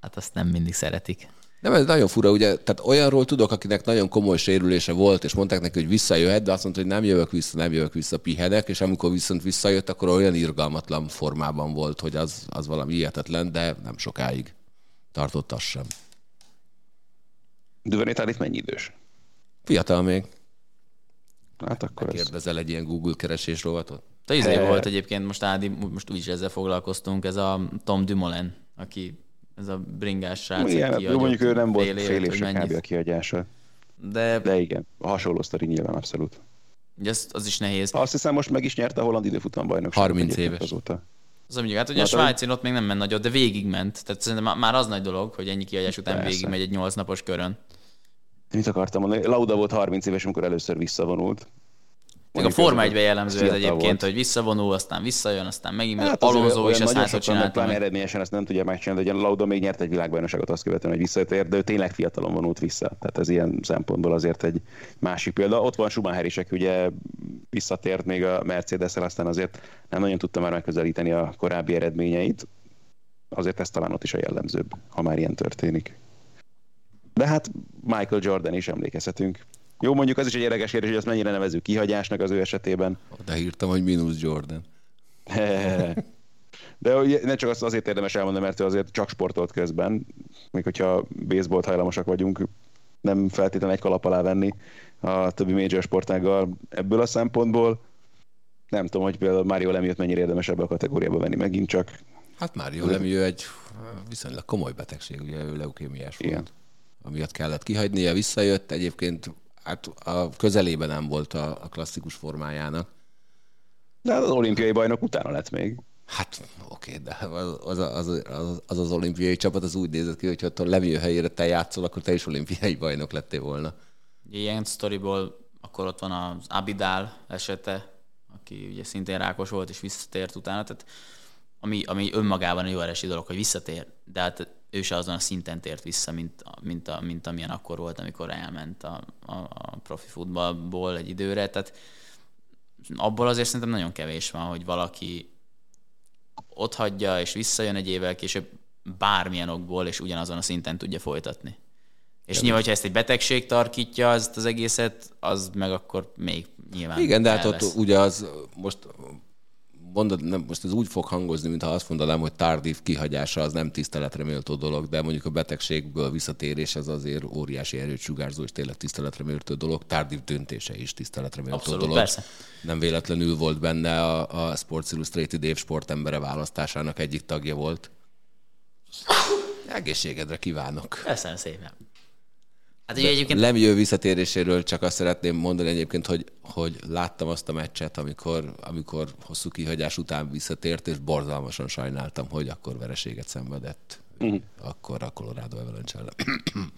hát azt nem mindig szeretik. Nem, ez nagyon fura, ugye, tehát olyanról tudok, akinek nagyon komoly sérülése volt, és mondták neki, hogy visszajöhet, de azt mondta, hogy nem jövök vissza, nem jövök vissza, pihenek, és amikor viszont visszajött, akkor olyan irgalmatlan formában volt, hogy az, az valami hihetetlen, de nem sokáig tartott az sem. Düvenétál itt mennyi idős? Fiatal még. Hát akkor Kérdezel ez... egy ilyen Google keresés rovatot? Te izé volt egyébként, most Ádi, most úgyis ezzel foglalkoztunk, ez a Tom Dumoulin, aki ez a bringás srác. Igen, jó, mondjuk ő nem volt fél év sem kb. a kihagyása. De... De igen, hasonló sztori nyilván abszolút. Ugye az, az is nehéz. Azt hiszem most meg is nyerte a holland időfutam bajnokságot. 30 éves. Azóta. Az mondjuk, hát ugye a Svájcin ott még nem ment nagyot, de végigment. Tehát szerintem már az nagy dolog, hogy ennyi kihagyás után Persze. végigmegy egy 8 napos körön. Mit akartam mondani? Lauda volt 30 éves, amikor először visszavonult. Még a Forma 1 jellemző ez egyébként, volt. hogy visszavonul, aztán visszajön, aztán megint hát Alonso is ezt hátra csinálta. Pláne eredményesen ezt nem tudja megcsinálni, de Lauda még nyert egy világbajnokságot azt követően, hogy visszajött, de ő tényleg fiatalon vonult vissza. Tehát ez ilyen szempontból azért egy másik példa. Ott van Schumacher is, aki ugye visszatért még a mercedes aztán azért nem nagyon tudta már megközelíteni a korábbi eredményeit. Azért ez talán ott is a jellemzőbb, ha már ilyen történik. De hát Michael Jordan is emlékezhetünk jó, mondjuk az is egy érdekes kérdés, hogy ezt mennyire nevezünk kihagyásnak az ő esetében. De írtam, hogy mínusz Jordan. De ne csak azt azért érdemes elmondani, mert ő azért csak sportolt közben, még hogyha baseballt hajlamosak vagyunk, nem feltétlenül egy kalap alá venni a többi major sportággal ebből a szempontból. Nem tudom, hogy például Mario Lemieux mennyire érdemes ebbe a kategóriába venni megint csak. Hát jó Lemieux egy viszonylag komoly betegség, ugye ő leukémiás volt. Igen. Amiatt kellett kihagynia, visszajött. Egyébként hát a közelében nem volt a, a klasszikus formájának. De az olimpiai bajnok utána lett még. Hát oké, de az az, az, az, az olimpiai csapat az úgy nézett ki, hogy ha a Lemieux helyére te játszol, akkor te is olimpiai bajnok lettél volna. Ilyen sztoriból akkor ott van az Abidál esete, aki ugye szintén rákos volt és visszatért utána, tehát ami, ami önmagában egy jó eresi dolog, hogy visszatér, de hát ő se azon a szinten tért vissza, mint, mint, a, mint amilyen akkor volt, amikor elment a, a, a profi futballból egy időre, tehát abból azért szerintem nagyon kevés van, hogy valaki ott hagyja és visszajön egy évvel később bármilyen okból, és ugyanazon a szinten tudja folytatni. És nyilván, hogyha ezt egy betegség tarkítja az, az egészet, az meg akkor még nyilván Igen, de hát ott lesz. ugye az most mondod, nem, most ez úgy fog hangozni, mintha azt mondanám, hogy tardív kihagyása az nem tiszteletre méltó dolog, de mondjuk a betegségből visszatérés az azért óriási erőt sugárzó és tényleg tiszteletre méltó dolog, tardív döntése is tiszteletre méltó Abszolút, dolog. persze. Nem véletlenül volt benne a, a Sports Illustrated év sportembere választásának egyik tagja volt. Egészségedre kívánok. Köszönöm szépen. Hát ugye egyébként Lemieux visszatéréséről csak azt szeretném mondani egyébként, hogy, hogy láttam azt a meccset, amikor, amikor hosszú kihagyás után visszatért, és borzalmasan sajnáltam, hogy akkor vereséget szenvedett. Uh-huh. Akkor a Colorado Avalanche ellen.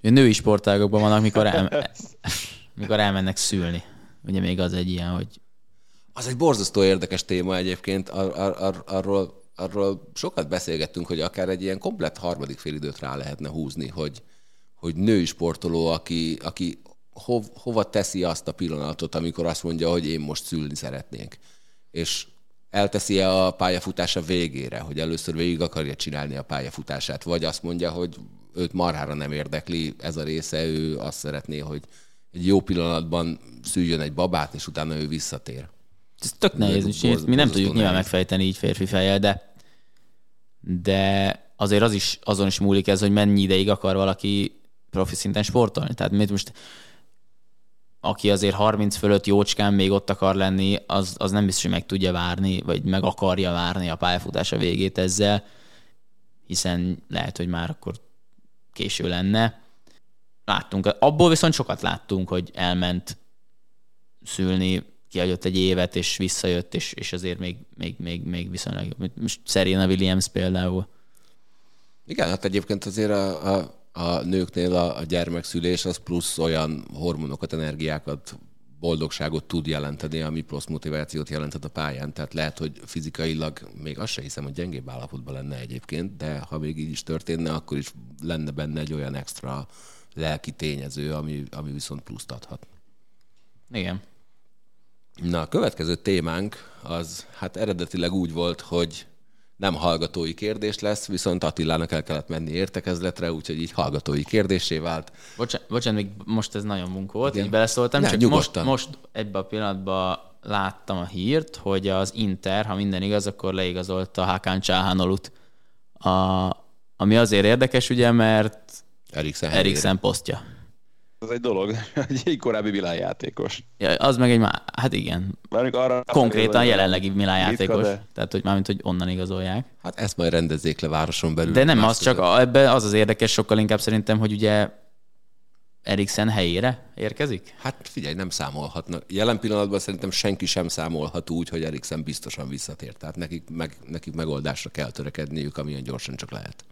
női sportágokban vannak, mikor, el, mikor elmennek szülni. Ugye még az egy ilyen, hogy Az egy borzasztó érdekes téma egyébként, ar, ar, ar, arról, arról sokat beszélgettünk, hogy akár egy ilyen komplett harmadik félidőt rá lehetne húzni, hogy, hogy női sportoló, aki, aki hov, hova teszi azt a pillanatot, amikor azt mondja, hogy én most szülni szeretnék. És elteszi a pályafutása végére, hogy először végig akarja csinálni a pályafutását, vagy azt mondja, hogy őt marhára nem érdekli ez a része, ő azt szeretné, hogy egy jó pillanatban szüljön egy babát, és utána ő visszatér. ez tök nehéz, és mi nem tudjuk nyilván nehéz. megfejteni így férfi fejjel, de de azért az is, azon is múlik ez, hogy mennyi ideig akar valaki profi szinten sportolni. Tehát mit most aki azért 30 fölött jócskán még ott akar lenni, az, az nem biztos, hogy meg tudja várni, vagy meg akarja várni a pályafutása végét ezzel, hiszen lehet, hogy már akkor késő lenne. Láttunk, abból viszont sokat láttunk, hogy elment szülni, kihagyott egy évet, és visszajött, és, és azért még, még, még, még viszonylag, most Serena Williams például. Igen, hát egyébként azért a, a, a nőknél a, a gyermekszülés az plusz olyan hormonokat, energiákat, boldogságot tud jelenteni, ami plusz motivációt jelentett a pályán. Tehát lehet, hogy fizikailag még azt se hiszem, hogy gyengébb állapotban lenne egyébként, de ha még így is történne, akkor is lenne benne egy olyan extra lelki tényező, ami, ami viszont pluszt adhat. Igen. Na, a következő témánk az hát eredetileg úgy volt, hogy nem hallgatói kérdés lesz, viszont Attilának el kellett menni értekezletre, úgyhogy így hallgatói kérdésé vált. Bocsánat, bocsánat, még most ez nagyon munkó volt, Igen. így beleszóltam, Ne, csak most, nyugodtan. most ebben a pillanatban láttam a hírt, hogy az Inter, ha minden igaz, akkor leigazolta Hakan Csáhánolut. A, ami azért érdekes, ugye, mert. Eriksen posztja. Ez egy dolog, egy korábbi világjátékos. Ja, az meg egy má... Hát igen. Bármik arra Konkrétan jelenlegi világjátékos. Ritka, de- Tehát, hogy mármint, hogy onnan igazolják. Hát ezt majd rendezzék le városon belül. De nem az, csak között. a- ebbe az az érdekes, sokkal inkább szerintem, hogy ugye Eriksen helyére érkezik? Hát figyelj, nem számolhatnak. Jelen pillanatban szerintem senki sem számolhat úgy, hogy Eriksen biztosan visszatér. Tehát nekik, meg, nekik megoldásra kell törekedniük, amilyen gyorsan csak lehet.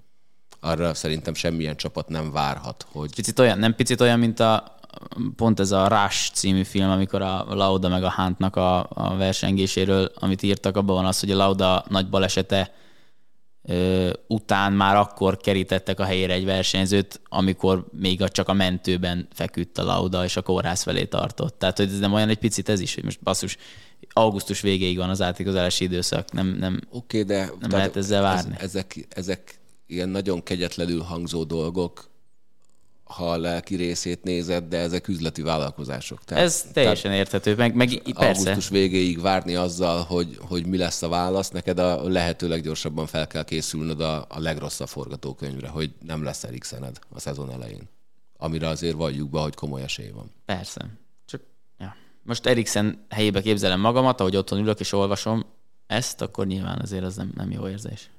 Arra szerintem semmilyen csapat nem várhat, hogy Picit olyan, nem picit olyan, mint a pont ez a Rush című film, amikor a Lauda meg a Huntnak a, a versengéséről, amit írtak, abban van az, hogy a Lauda nagy balesete ö, után már akkor kerítettek a helyére egy versenyzőt, amikor még a, csak a mentőben feküdt a Lauda, és a kórház felé tartott. Tehát, hogy ez nem olyan egy picit ez is, hogy most basszus, augusztus végéig van az átigazolási időszak, nem, nem, okay, de Nem lehet ezzel várni. Ez, ezek, ezek ilyen nagyon kegyetlenül hangzó dolgok, ha a lelki részét nézed, de ezek üzleti vállalkozások. Tehát, ez teljesen érthető, meg, meg persze. augusztus végéig várni azzal, hogy, hogy mi lesz a válasz, neked a lehető leggyorsabban fel kell készülnöd a, a legrosszabb forgatókönyvre, hogy nem lesz Eriksened a szezon elején. Amire azért valljuk be, hogy komoly esély van. Persze. Csak, ja. Most Eriksen helyébe képzelem magamat, ahogy otthon ülök és olvasom, ezt, akkor nyilván azért az nem, nem jó érzés.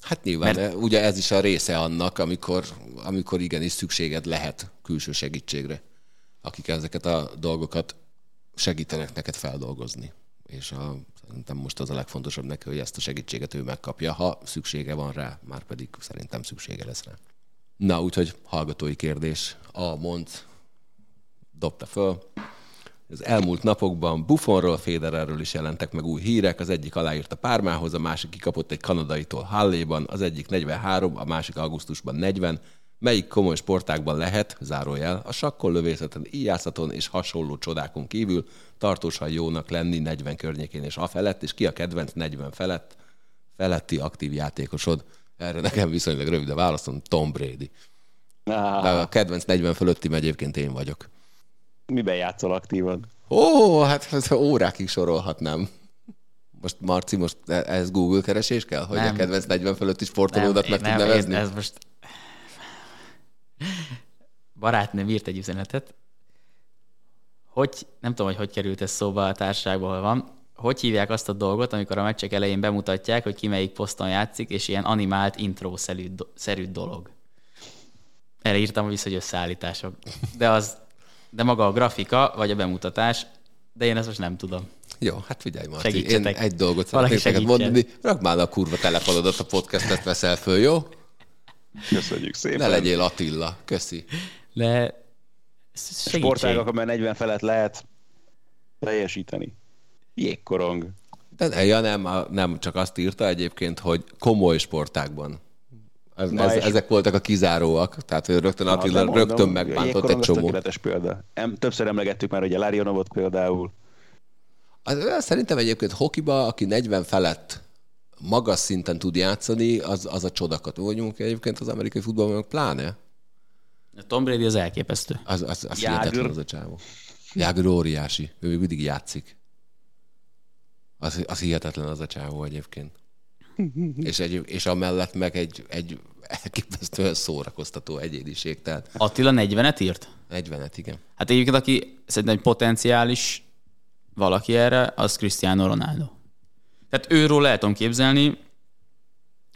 Hát nyilván, Mert... ugye ez is a része annak, amikor, amikor igenis szükséged lehet külső segítségre, akik ezeket a dolgokat segítenek neked feldolgozni. És a, szerintem most az a legfontosabb neki, hogy ezt a segítséget ő megkapja, ha szüksége van rá, már pedig szerintem szüksége lesz rá. Na, úgyhogy hallgatói kérdés. A mond dobta föl. Az elmúlt napokban Buffonról, Federerről is jelentek meg új hírek. Az egyik aláírta Pármához, a másik kikapott egy kanadaitól Halléban, az egyik 43, a másik augusztusban 40. Melyik komoly sportákban lehet, zárójel, a sakkon, lövészeten, íjászaton és hasonló csodákon kívül tartósan jónak lenni 40 környékén és a felett, és ki a kedvenc 40 felett, feletti aktív játékosod? Erre nekem viszonylag rövid a válaszom, Tom Brady. Ah. De a kedvenc 40 fölötti egyébként én vagyok. Miben játszol aktívan? Ó, hát órákig sorolhatnám. Most Marci, most e- ez Google keresés kell, hogy nem. a kedvenc 40 fölötti sportolódat meg tud nevezni? ez most... Barátnőm írt egy üzenetet, hogy, nem tudom, hogy hogy került ez szóba a társaságban, hol van, hogy hívják azt a dolgot, amikor a meccsek elején bemutatják, hogy ki melyik poszton játszik, és ilyen animált intro-szerű dolog. Erre írtam vissza, hogy összeállítások. De az de maga a grafika, vagy a bemutatás, de én ezt most nem tudom. Jó, hát figyelj Marci, én egy dolgot szeretnék neked mondani. Rakd már a kurva telefonodat, a podcastet veszel föl, jó? Köszönjük szépen. Ne legyél Attila, köszi. De Sportágak, amely 40 felett lehet teljesíteni. Jégkorong. De ja, nem, nem, csak azt írta egyébként, hogy komoly sportákban. Ez, ez, ezek voltak a kizáróak, tehát rögtön Attila Na, rögtön megbántott egy csomó. Tökéletes példa. Em, többször emlegettük már, hogy a Larionovot például. Az, szerintem egyébként hokiba, aki 40 felett magas szinten tud játszani, az, az a csodakat vagyunk egyébként az amerikai futballban, pláne. A Tom Brady az elképesztő. Az, az, az hihetetlen az a csávó. Jágr óriási. Ő még mindig játszik. Az, az hihetetlen az a csávó egyébként. és, egy, és amellett meg egy, egy elképesztően szórakoztató egyéniség. Tehát... Attila 40-et írt? 40-et, igen. Hát egyébként, aki szerintem egy potenciális valaki erre, az Cristiano Ronaldo. Tehát őről lehet tudom képzelni,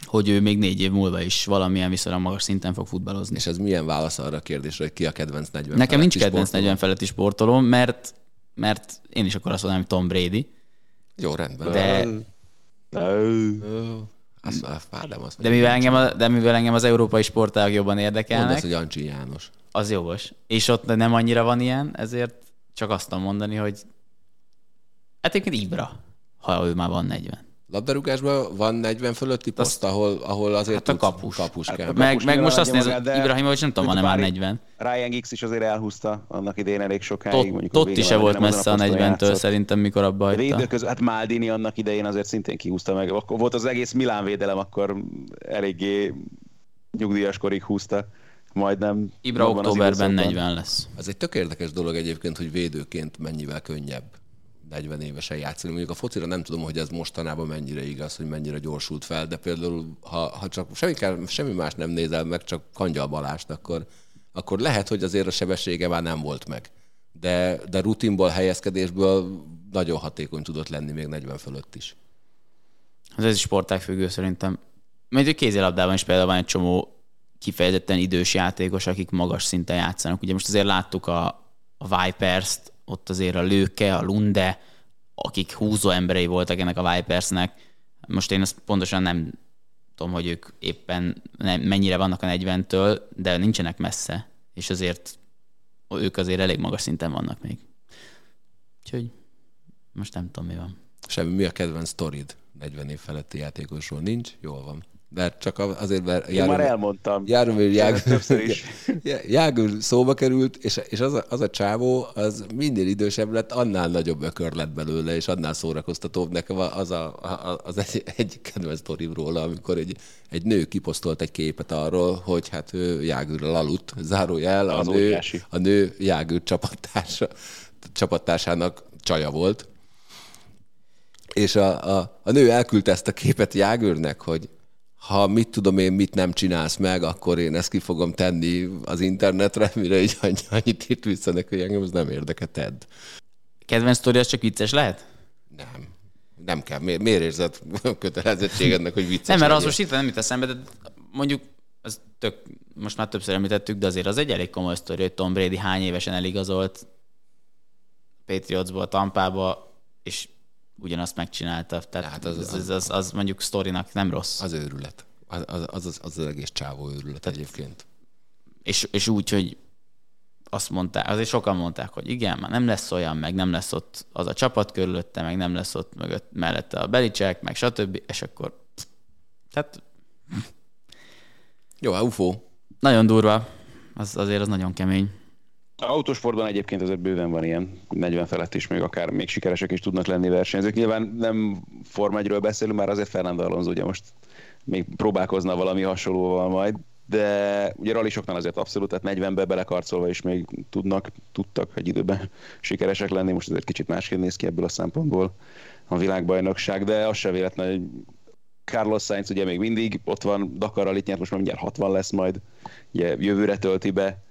hogy ő még négy év múlva is valamilyen viszonylag magas szinten fog futballozni. És ez milyen válasz arra a kérdésre, hogy ki a kedvenc 40 Nekem nincs kedvenc 40 feletti sportolom, mert, mert én is akkor azt mondanám, hogy Tom Brady. Jó, rendben. De, azt, azt már nem azt de, mivel engem, a, de mivel engem az európai sportág jobban érdekelnek. Mondd hogy Ancsi János. Az jogos. És ott nem annyira van ilyen, ezért csak azt tudom mondani, hogy hát egyébként Ibra, ha ő már van 40. Labdarúgásban van 40 fölötti poszt, ahol, ahol azért hát a kapus. kapus kell. Hát, meg, meg most azt nézem, Ibrahimovic nem tudom, van-e már 40. Ryan Giggs is azért elhúzta annak idején elég sokáig. Tot, Totti se volt messze a 40-től szerintem, mikor abba hagyta. Között, hát Maldini annak idején azért szintén kihúzta meg. Akkor volt az egész Milán védelem, akkor eléggé nyugdíjas korig húzta majdnem. Ibra októberben 40 lesz. Ez egy tök érdekes dolog egyébként, hogy védőként mennyivel könnyebb 40 évesen játszani. Mondjuk a focira nem tudom, hogy ez mostanában mennyire igaz, hogy mennyire gyorsult fel, de például, ha, ha csak semmi, semmi más nem nézel meg, csak Kangyal Balást, akkor, akkor lehet, hogy azért a sebessége már nem volt meg. De, de rutinból, helyezkedésből nagyon hatékony tudott lenni még 40 fölött is. Ez is sportág függő szerintem. Mert a kézilabdában is például van egy csomó kifejezetten idős játékos, akik magas szinten játszanak. Ugye most azért láttuk a, a Vipers-t, ott azért a Lőke, a Lunde, akik húzó emberei voltak ennek a Vipersnek. Most én azt pontosan nem tudom, hogy ők éppen mennyire vannak a 40-től, de nincsenek messze, és azért ők azért elég magas szinten vannak még. Úgyhogy most nem tudom, mi van. Semmi, mi a kedvenc sztorid 40 év feletti játékosról? Nincs? Jól van mert csak azért, mert Én már elmondtam. Járomir is. Jágő szóba került, és, és az, a, az a csávó, az minél idősebb lett, annál nagyobb ökör lett belőle, és annál szórakoztatóbb. Nekem az, a, az egy, egy kedvenc sztorim róla, amikor egy, egy nő kiposztolt egy képet arról, hogy hát ő Jágőrrel aludt, zárójel, a nő, a nő Jágő csapattársa, csapattársának csaja volt, és a, a, a nő elküldte ezt a képet Jágőrnek, hogy ha mit tudom én, mit nem csinálsz meg, akkor én ezt ki fogom tenni az internetre, mire így annyit írt vissza neki, hogy engem az nem érdekel, tedd. Kedvenc sztori az csak vicces lehet? Nem. Nem kell. Miért, miért érzed kötelezettségednek, hogy vicces Nem, mert az legyél? most itt nem jut eszembe, de mondjuk az tök, most már többször említettük, de azért az egy elég komoly sztori, hogy Tom Brady hány évesen eligazolt Patriotsból, Tampába, és ugyanazt megcsinálta. Tehát Hát az, az- az, az, az, mondjuk sztorinak nem rossz. Az őrület. Az az, az, az, egész csávó őrület egyébként. És, és úgy, hogy azt mondták, azért sokan mondták, hogy igen, már nem lesz olyan, meg nem lesz ott az a csapat körülötte, meg nem lesz ott mögött, mellette a Belicek, meg stb. És akkor tehát Jó, UFO. nagyon durva. Az, azért az nagyon kemény. A autósportban egyébként azért bőven van ilyen 40 felett is, még akár még sikeresek is tudnak lenni versenyzők. Nyilván nem Forma 1 beszélünk, már azért Fernando Alonso ugye most még próbálkozna valami hasonlóval majd, de ugye rallisoknál azért abszolút, tehát 40-be belekarcolva is még tudnak, tudtak egy időben sikeresek lenni, most azért kicsit másként néz ki ebből a szempontból a világbajnokság, de az se véletlen, hogy Carlos Sainz ugye még mindig ott van, Dakar Rallyt nyert, most már mindjárt 60 lesz majd, ugye jövőre tölti be.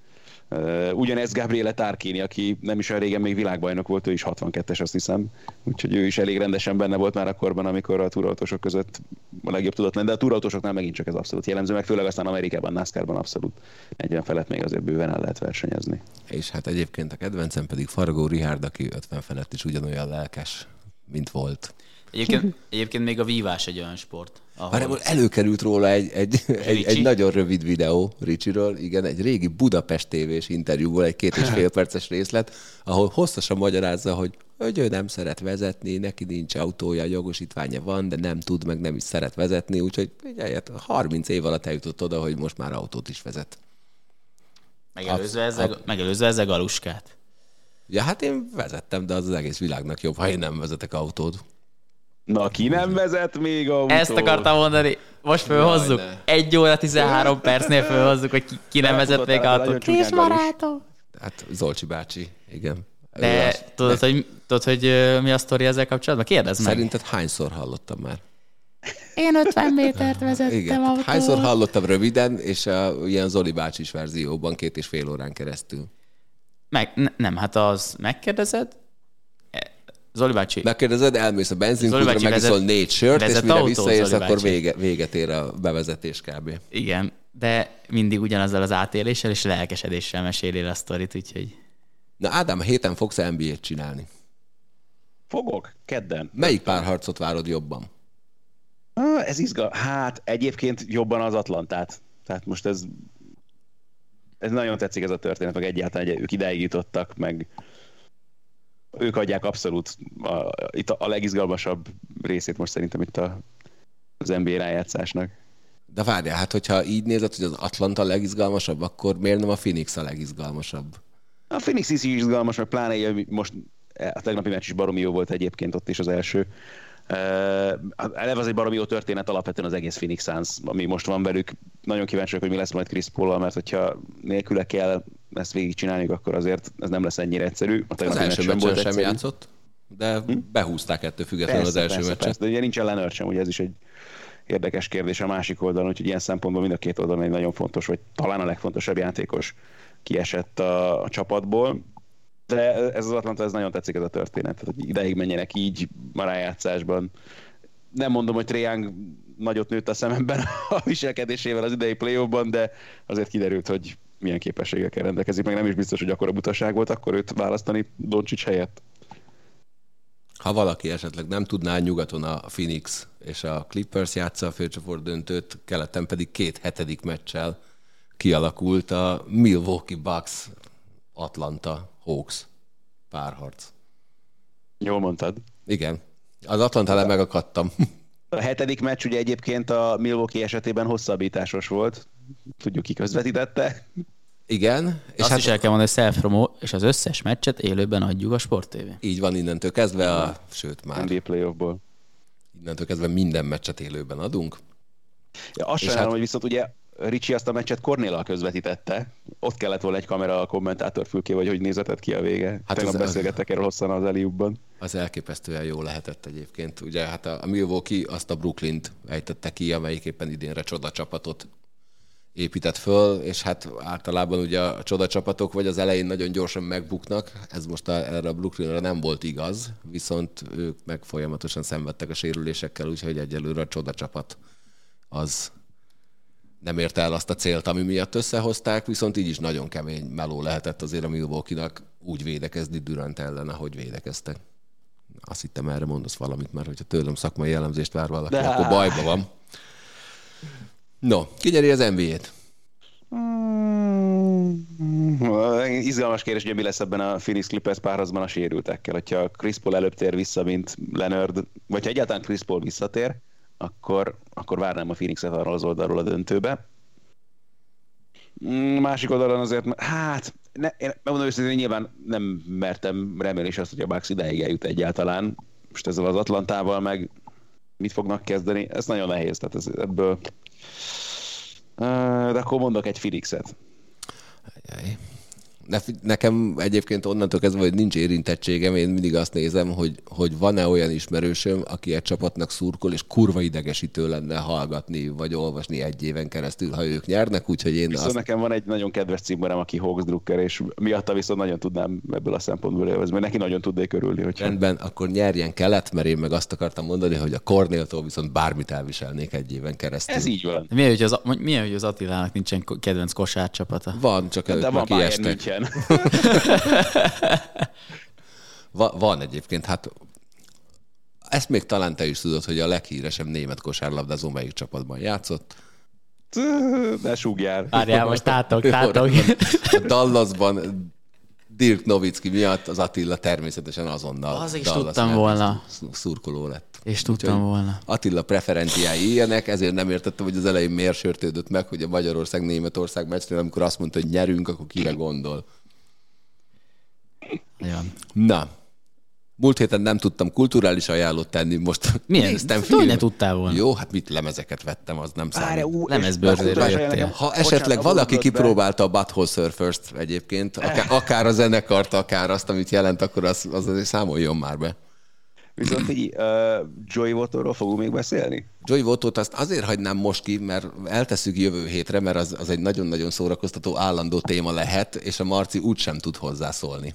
Ugyanez Gabriele Tarkini, aki nem is olyan régen még világbajnok volt, ő is 62-es, azt hiszem. Úgyhogy ő is elég rendesen benne volt már akkorban, amikor a túrautósok között a legjobb tudott lenni, de a túrautósoknál megint csak ez abszolút jellemző, meg főleg aztán Amerikában, NASCAR-ban abszolút 40 felett még azért bőven el lehet versenyezni. És hát egyébként a kedvencem pedig Fargó Richard, aki 50 felett is ugyanolyan lelkes, mint volt. Egyébként, egyébként még a vívás egy olyan sport, ahol Már előkerült róla egy, egy, egy, egy nagyon rövid videó Ricsiről, igen, egy régi Budapest tévés interjúból, egy két és fél perces részlet, ahol hosszasan magyarázza, hogy, hogy ő nem szeret vezetni, neki nincs autója, jogosítványa van, de nem tud, meg nem is szeret vezetni, úgyhogy figyelj, hát 30 év alatt eljutott oda, hogy most már autót is vezet. megelőzve, Absz- ezzel, megelőzve ezzel Galuskát. Ja, hát én vezettem, de az az egész világnak jobb, ha én nem vezetek autót. Na, ki nem vezet még autót? Ezt akartam mondani, most fölhozzuk. ne. Egy óra 13 percnél fölhozzuk, hogy ki, ki nem vezet még csúnyán Galus. barátom. Hát Zolcsi bácsi, igen. De az- tudod, hogy, tudod, hogy mi a sztori ezzel kapcsolatban? Kérdezd meg. Szerinted hányszor hallottam már? Én 50 métert vezettem Igen. autóval. Hányszor hallottam röviden, és a, ilyen Zoli bácsis verzióban két és fél órán keresztül. Meg, ne, nem, hát az megkérdezed, Zoli bácsi, Megkérdezed, elmész a benzinkútra, megiszol vezet- négy sört, és mire autót, visszaérsz, Zoli akkor vége, véget ér a bevezetés kb. igen, de mindig ugyanazzal az átéléssel és lelkesedéssel meséli el a sztorit, úgyhogy Na Ádám, a héten fogsz NBA-t csinálni. Fogok, kedden. Melyik párharcot várod jobban? Ez izgal. Hát egyébként jobban az Atlantát. Tehát most ez ez nagyon tetszik ez a történet, meg egyáltalán hogy ők idáig jutottak, meg ők adják abszolút a, itt a, a legizgalmasabb részét most szerintem itt a, az NBA rájátszásnak. De várjál, hát hogyha így nézed, hogy az Atlanta a legizgalmasabb, akkor miért nem a Phoenix a legizgalmasabb? A Phoenix is izgalmas, meg pláne hogy most a tegnapi meccs is baromi jó volt egyébként ott is az első. Eleve az egy baromi jó történet alapvetően az egész Phoenix Suns, ami most van velük. Nagyon kíváncsi vagyok, hogy mi lesz majd Chris paul mert hogyha nélküle kell ezt végigcsinálniuk, akkor azért ez nem lesz ennyire egyszerű. A Az első meccs meccsen volt sem egyszerű. játszott, de behúzták ettől függetlenül az első persze, meccset. Persze, de ugye nincsen Leonard sem, ugye ez is egy érdekes kérdés a másik oldalon, úgyhogy ilyen szempontból mind a két oldalon egy nagyon fontos, vagy talán a legfontosabb játékos kiesett a, a csapatból. De ez az Atlanta, ez nagyon tetszik ez a történet, hogy ideig menjenek így a rájátszásban. Nem mondom, hogy Triang nagyot nőtt a szememben a viselkedésével az idei play de azért kiderült, hogy milyen képességekkel rendelkezik, meg nem is biztos, hogy akkora butaság volt akkor őt választani Doncsics helyett. Ha valaki esetleg nem tudná, nyugaton a Phoenix és a Clippers játsza a főcsoport döntőt, keleten pedig két hetedik meccsel kialakult a Milwaukee Bucks Atlanta Hawks párharc. Jól mondtad. Igen. Az Atlantánál megakadtam. A hetedik meccs ugye egyébként a Milwaukee esetében hosszabbításos volt. Tudjuk, ki közvetítette. Igen. és azt hát... is el kell mondani, hogy self és az összes meccset élőben adjuk a Sport TV. így van innentől kezdve, a, sőt már NBA playoffból. innentől kezdve minden meccset élőben adunk. Ja, azt És sajnálom, hát- hogy viszont ugye Ricsi azt a meccset Cornéllal közvetítette. Ott kellett volna egy kamera a kommentátor fülké, vagy hogy nézetett ki a vége. Hát Tegnap beszélgettek erről hosszan az Eliubban. Az elképesztően jó lehetett egyébként. Ugye hát a a Milwaukee azt a Brooklyn-t ejtette ki, amelyik éppen idénre csoda csapatot épített föl, és hát általában ugye a csodacsapatok vagy az elején nagyon gyorsan megbuknak, ez most a, erre a Brooklynra nem volt igaz, viszont ők meg folyamatosan szenvedtek a sérülésekkel, úgyhogy egyelőre a csodacsapat az nem érte el azt a célt, ami miatt összehozták, viszont így is nagyon kemény meló lehetett azért a Milwaukee-nak úgy védekezni Durant ellen, ahogy védekeztek. Azt hittem, erre mondasz valamit, mert hogyha tőlem szakmai jellemzést vár valaki, De... akkor bajba van. No, ki nyeri az NBA-t? Hmm, izgalmas kérdés, hogy mi lesz ebben a Phoenix Clippers párharcban a sérültekkel. Hogyha Chris Paul előbb tér vissza, mint Leonard, vagy ha egyáltalán Chris Paul visszatér, akkor, akkor várnám a Phoenixet arról az oldalról a döntőbe. Hmm, másik oldalon azért, hát, ne, én megmondom őszintén, nyilván nem mertem remélni azt, hogy a Bucks ideig eljut egyáltalán. Most ezzel az Atlantával meg mit fognak kezdeni, ez nagyon nehéz, tehát ez, ebből de akkor mondok egy Felixet. Ajaj ne, nekem egyébként onnantól kezdve, hogy nincs érintettségem, én mindig azt nézem, hogy, hogy van-e olyan ismerősöm, aki egy csapatnak szurkol, és kurva idegesítő lenne hallgatni, vagy olvasni egy éven keresztül, ha ők nyernek, úgyhogy én Viszont azt... nekem van egy nagyon kedves cimborám, aki Hawks Drucker, és miatta viszont nagyon tudnám ebből a szempontból élvezni, mert neki nagyon tudnék örülni. Hogyha... Rendben, akkor nyerjen kelet, mert én meg azt akartam mondani, hogy a Kornéltól viszont bármit elviselnék egy éven keresztül. Ez így van. Milyen, hogy az, milyen, hogy az Attilának nincsen kedvenc kosárcsapata? Van, csak előtt van kiestek nincsen. Va, van egyébként, hát ezt még talán te is tudod, hogy a leghíresebb német kosárlabdázó melyik csapatban játszott. Ne súgjál. Várjál, most tátok, tátok. A Dallasban Dirk Novicki miatt az Attila természetesen azonnal Az is Dallas tudtam volna. Szurkoló lett. És tudtam Úgyhogy volna. Attila preferenciái ilyenek, ezért nem értettem, hogy az elején miért sörtődött meg, hogy a Magyarország-Németország meccsnél, amikor azt mondta, hogy nyerünk, akkor kire gondol. Ja. Na, Múlt héten nem tudtam kulturális ajánlót tenni, most Milyen? néztem film. ne tudtál volna? Jó, hát mit lemezeket vettem, az nem számít. Lemezbőrzére jöttél. Ha esetleg valaki kipróbálta a Butthole Surfers egyébként, akár, akár a zenekart, akár azt, amit jelent, akkor az, az azért számoljon már be. Viszont így, uh, Joey Votóról fogunk még beszélni? Joey Votót azt azért hagynám most ki, mert eltesszük jövő hétre, mert az, az egy nagyon-nagyon szórakoztató állandó téma lehet, és a Marci úgysem tud hozzászólni.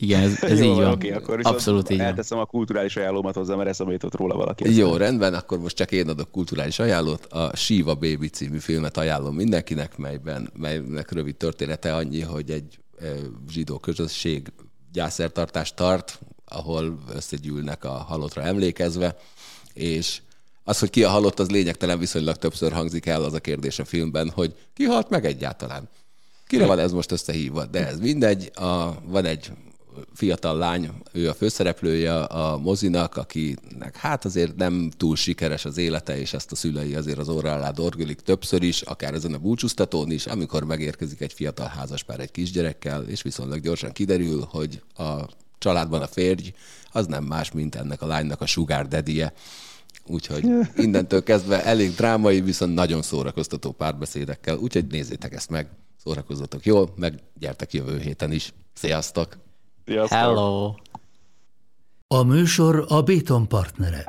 Igen, ez, ez Jó, így van. Okay, akkor Abszolút így Elteszem a kulturális ajánlómat hozzá, mert eszembe jutott róla valaki. Jó, rendben, akkor most csak én adok kulturális ajánlót. A Shiva Baby című filmet ajánlom mindenkinek, melyben, melynek rövid története annyi, hogy egy zsidó közösség gyászertartást tart, ahol összegyűlnek a halottra emlékezve, és az, hogy ki a halott, az lényegtelen viszonylag többször hangzik el az a kérdés a filmben, hogy ki halt meg egyáltalán. Kire van ez most összehívva? De ez mindegy. A, van egy fiatal lány, ő a főszereplője a mozinak, akinek hát azért nem túl sikeres az élete, és ezt a szülei azért az orra alá dorgolik többször is, akár ezen a búcsúztatón is, amikor megérkezik egy fiatal házaspár egy kisgyerekkel, és viszonylag gyorsan kiderül, hogy a családban a férj az nem más, mint ennek a lánynak a sugar daddy Úgyhogy innentől kezdve elég drámai, viszont nagyon szórakoztató párbeszédekkel. Úgyhogy nézzétek ezt meg, szórakozzatok jól, meg gyertek jövő héten is. Sziasztok! Sziasztok. Hello! A műsor a Béton partnere.